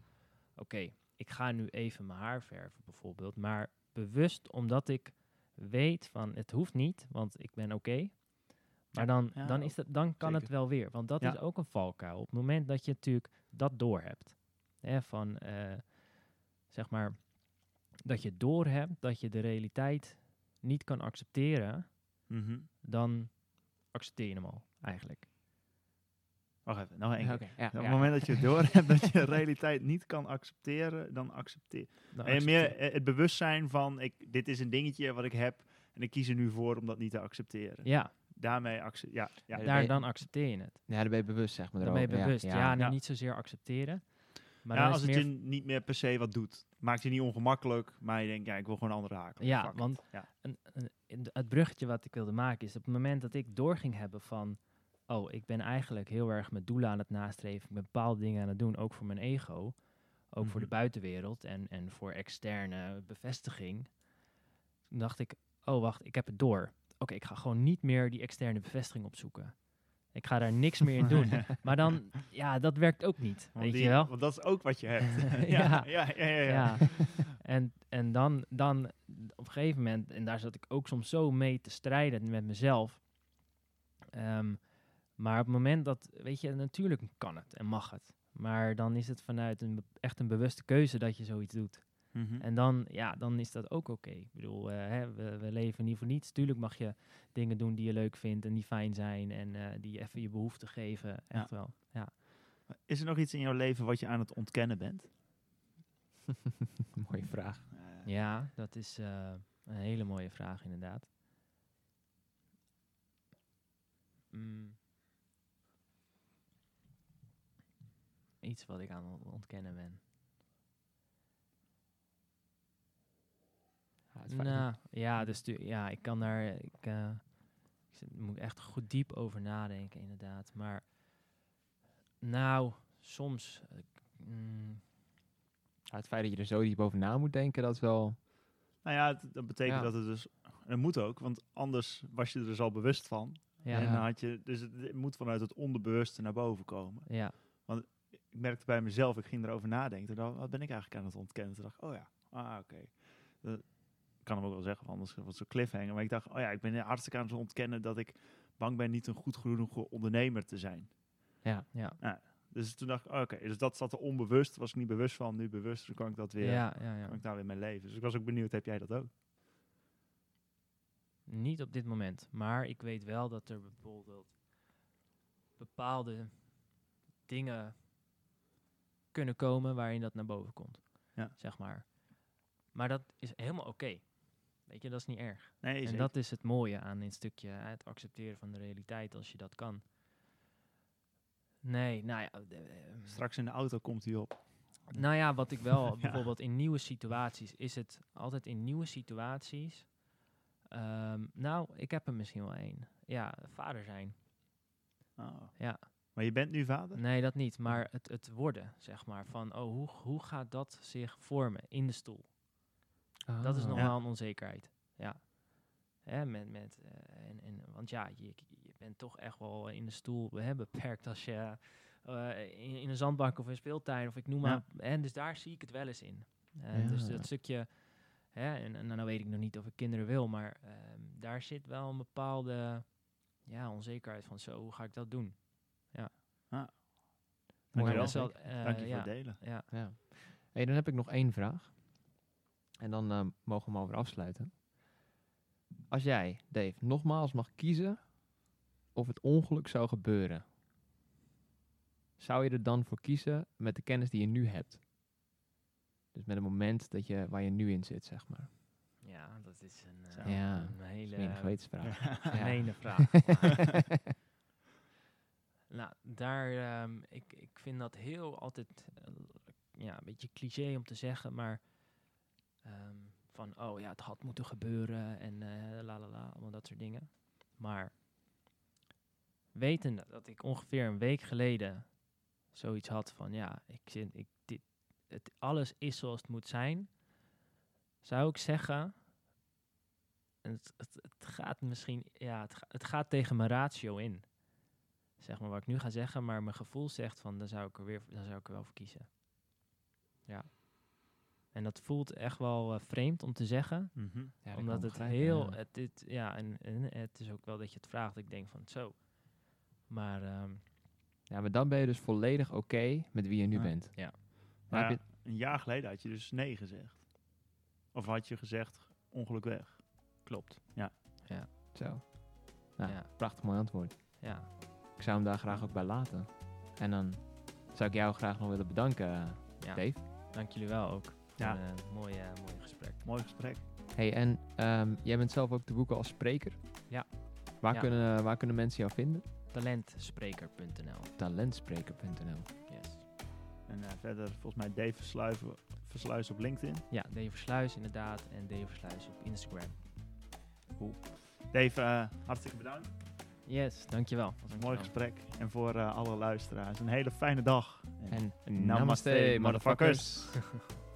S3: oké, ik ga nu even mijn haar verven bijvoorbeeld, maar bewust omdat ik weet van, het hoeft niet, want ik ben oké. Maar dan,
S1: ja,
S3: dan, is dat, dan kan het wel weer. Want dat
S1: Ja.
S3: is ook een valkuil. Op het moment dat je natuurlijk dat doorhebt. Hè, van, eh, zeg maar, dat je doorhebt dat je de realiteit niet kan accepteren,
S1: Mhm.
S3: dan accepteer je hem al, eigenlijk.
S1: Wacht even, nog één keer.
S2: Oké, ja,
S1: Op het
S2: ja.
S1: moment dat je door hebt dat je de realiteit niet kan accepteren, dan accepteer.
S3: Dan
S1: En
S3: accepteer-
S1: meer het bewustzijn van, ik, dit is een dingetje wat ik heb en ik kies er nu voor om dat niet te accepteren.
S3: Ja,
S1: Daarmee accepteer ja, ja.
S3: Daar, dan accepteer je het.
S2: Ja, dan ben je bewust, zeg maar.
S3: Dan ben je bewust. Ja,
S2: Ja,
S3: nou,
S1: Ja.
S3: niet zozeer accepteren. Maar
S1: ja, als het
S3: meer
S1: je niet meer per se wat doet. Maakt je niet ongemakkelijk, maar je denkt, ja, ik wil gewoon een andere haak.
S3: Ja,
S1: Fuck
S3: want
S1: Ja.
S3: een, een- het bruggetje wat ik wilde maken is op het moment dat ik door ging hebben van, oh, ik ben eigenlijk heel erg mijn doelen aan het nastreven, ik ben bepaalde dingen aan het doen, ook voor mijn ego, ook voor de
S1: Mhm.
S3: buitenwereld en, en voor externe bevestiging. Toen dacht ik, oh wacht, ik heb het door. Oké, ik ga gewoon niet meer die externe bevestiging opzoeken. Ik ga daar niks meer in doen. Maar dan, ja, dat werkt ook niet,
S1: Want
S3: weet
S1: die-
S3: je wel?
S1: Want dat is ook wat je hebt.
S3: Ja.
S1: ja, ja, ja,
S3: en en dan, dan op een gegeven moment, en daar zat ik ook soms zo mee te strijden met mezelf. Ehm, maar op het moment dat, weet je, natuurlijk kan het en mag het. Maar dan is het vanuit een, echt een bewuste keuze dat je zoiets doet.
S1: Mhm.
S3: En dan, ja, dan is dat ook oké. Ik bedoel, eh, hè, we, we leven niet voor niets. Tuurlijk mag je dingen doen die je leuk vindt en die fijn zijn en eh, die je even je behoefte geven. Echt wel. Ja.
S1: Is er nog iets in jouw leven wat je aan het ontkennen bent?
S2: Mooie vraag.
S1: Eh,
S3: Ja, dat is een hele mooie vraag inderdaad. Mm. Iets wat ik aan het ontkennen ben.
S2: Het.
S3: Nou, ja, dus tu- ja, ik kan daar, ik, eh, ik zit- moet echt goed diep over nadenken inderdaad. Maar, nou, soms, eh, mm,
S2: Ja, het feit dat je er zo diep over na moet denken, dat is wel...
S1: Nou ja, het- dat betekent
S2: Ja.
S1: dat het dus... En dat moet ook, want anders was je er dus al bewust van.
S3: ja,
S1: En dan had je, dus het, het moet vanuit het onderbewuste naar boven komen.
S3: ja,
S1: Ik merkte bij mezelf, ik ging erover nadenken. Dan, wat ben ik eigenlijk aan het ontkennen? Toen dacht ik, oh ja, ah oké. Ik kan hem ook wel zeggen, anders wordt het zo cliffhanger. Maar ik dacht, oh ja, ik ben hartstikke aan het ontkennen dat ik bang ben niet een goed genoeg ondernemer te zijn.
S2: Ja.
S3: ja,
S1: Dus toen dacht ik, oh, oké, dus dat zat er onbewust. Was ik niet bewust van, nu bewust. Dus kan ik dat weer,
S3: ja, ja, ja.
S1: kan ik daar weer mee leven. Dus ik was ook benieuwd, heb jij dat ook?
S3: Niet op dit moment. Maar ik weet wel dat er bijvoorbeeld bepaalde dingen kunnen komen waarin dat naar boven komt.
S1: Ja.
S3: Zeg maar. Maar dat is helemaal oké. Weet je, dat is niet erg.
S1: Nee,
S3: en
S1: zeker.
S3: dat is het mooie aan een stukje het accepteren van de realiteit als je dat kan. Nee, nou ja. eh, eh,
S1: Straks in de auto komt hij op.
S3: nou ja, wat ik wel
S1: Ja.
S3: bijvoorbeeld in nieuwe situaties is het altijd in nieuwe situaties. ehm, nou, ik heb er misschien wel één. Ja, vader zijn.
S1: Oh.
S3: Ja.
S1: Maar je bent nu vader?
S3: Nee, dat niet. Maar het, het worden, zeg maar. Van, oh, hoe, hoe gaat dat zich vormen in de stoel? Dat is
S2: Ah.
S3: nog
S1: Ja.
S3: wel een onzekerheid. Ja. Hè, met, met, eh, en, en, want ja, je, je bent toch echt wel in de stoel hè, beperkt als je eh, in, in een zandbank of in een speeltuin of ik noem
S1: Ja.
S3: maar. En dus daar zie ik het wel eens in. Eh, Dus
S2: Ja.
S3: dat stukje, hè, en, en nou weet ik nog niet of ik kinderen wil, maar ehm, daar zit wel een bepaalde ja, onzekerheid van zo, hoe ga ik dat doen? Wel, eh,
S1: Dank je voor
S3: ja,
S1: het delen.
S3: ja.
S2: Ja. Hey, dan heb ik nog één vraag. En dan eh, mogen we hem alweer afsluiten. Als jij, Dave, nogmaals mag kiezen of het ongeluk zou gebeuren, zou je er dan voor kiezen met de kennis die je nu hebt? Dus met het moment dat je, waar je nu in zit, zeg maar.
S3: Ja, dat is een,
S1: Zo.
S2: Ja,
S3: een hele
S2: een gewetensvraag. Ja.
S3: gemene vraag. nou, daar, ehm, ik, ik vind dat heel altijd, eh, ja, een beetje cliché om te zeggen, maar ehm, van, oh ja, het had moeten gebeuren en eh la la la, allemaal dat soort dingen. Maar wetende dat ik ongeveer een week geleden zoiets had van, ja, ik zit, ik, dit, het, alles is zoals het moet zijn, zou ik zeggen, en het, het, gaat misschien, ja, het, het gaat tegen mijn ratio in. Zeg maar wat ik nu ga zeggen, maar mijn gevoel zegt van, dan zou ik er weer, dan zou ik er wel voor kiezen. Ja. En dat voelt echt wel eh, vreemd om te zeggen,
S1: Mhm.
S2: Ja, dat
S3: omdat het
S2: begrijpen,
S3: heel,
S2: ja.
S3: het, dit, ja, en, en het is ook wel dat je het vraagt, ik denk van, zo. Maar ehm,
S2: Ja, maar dan ben je dus volledig oké met wie je nu
S1: Ja.
S2: bent.
S3: Ja.
S2: Maar
S1: ja, een jaar geleden had je dus nee gezegd. Of had je gezegd ongeluk weg?
S3: klopt.
S2: je, zo. Nou,
S3: Ja.
S2: prachtig mooi antwoord.
S3: Ja.
S2: Ik zou hem daar graag ook bij laten. En dan zou ik jou graag nog willen bedanken, eh,
S3: ja.
S2: Dave.
S3: Dank jullie wel ook.
S1: Ja.
S3: Een mooie, mooie gesprek.
S1: Mooi gesprek.
S2: Hey, en ehm, jij bent zelf ook te boeken als spreker.
S3: Ja.
S2: Waar,
S3: Ja.
S2: Kunnen, waar kunnen mensen jou vinden?
S3: Talentspreker.nl.
S2: Talentspreker.nl.
S3: Yes.
S1: En eh, verder volgens mij Dave Versluizen, Versluis op LinkedIn.
S3: Ja, Dave Versluis inderdaad en Dave Versluis op Instagram.
S1: Dave, eh, hartstikke bedankt.
S3: Yes, dankjewel.
S1: Het was een mooi gesprek. En voor eh, alle luisteraars een hele fijne dag.
S2: En
S1: Namaste, motherfuckers.
S2: motherfuckers.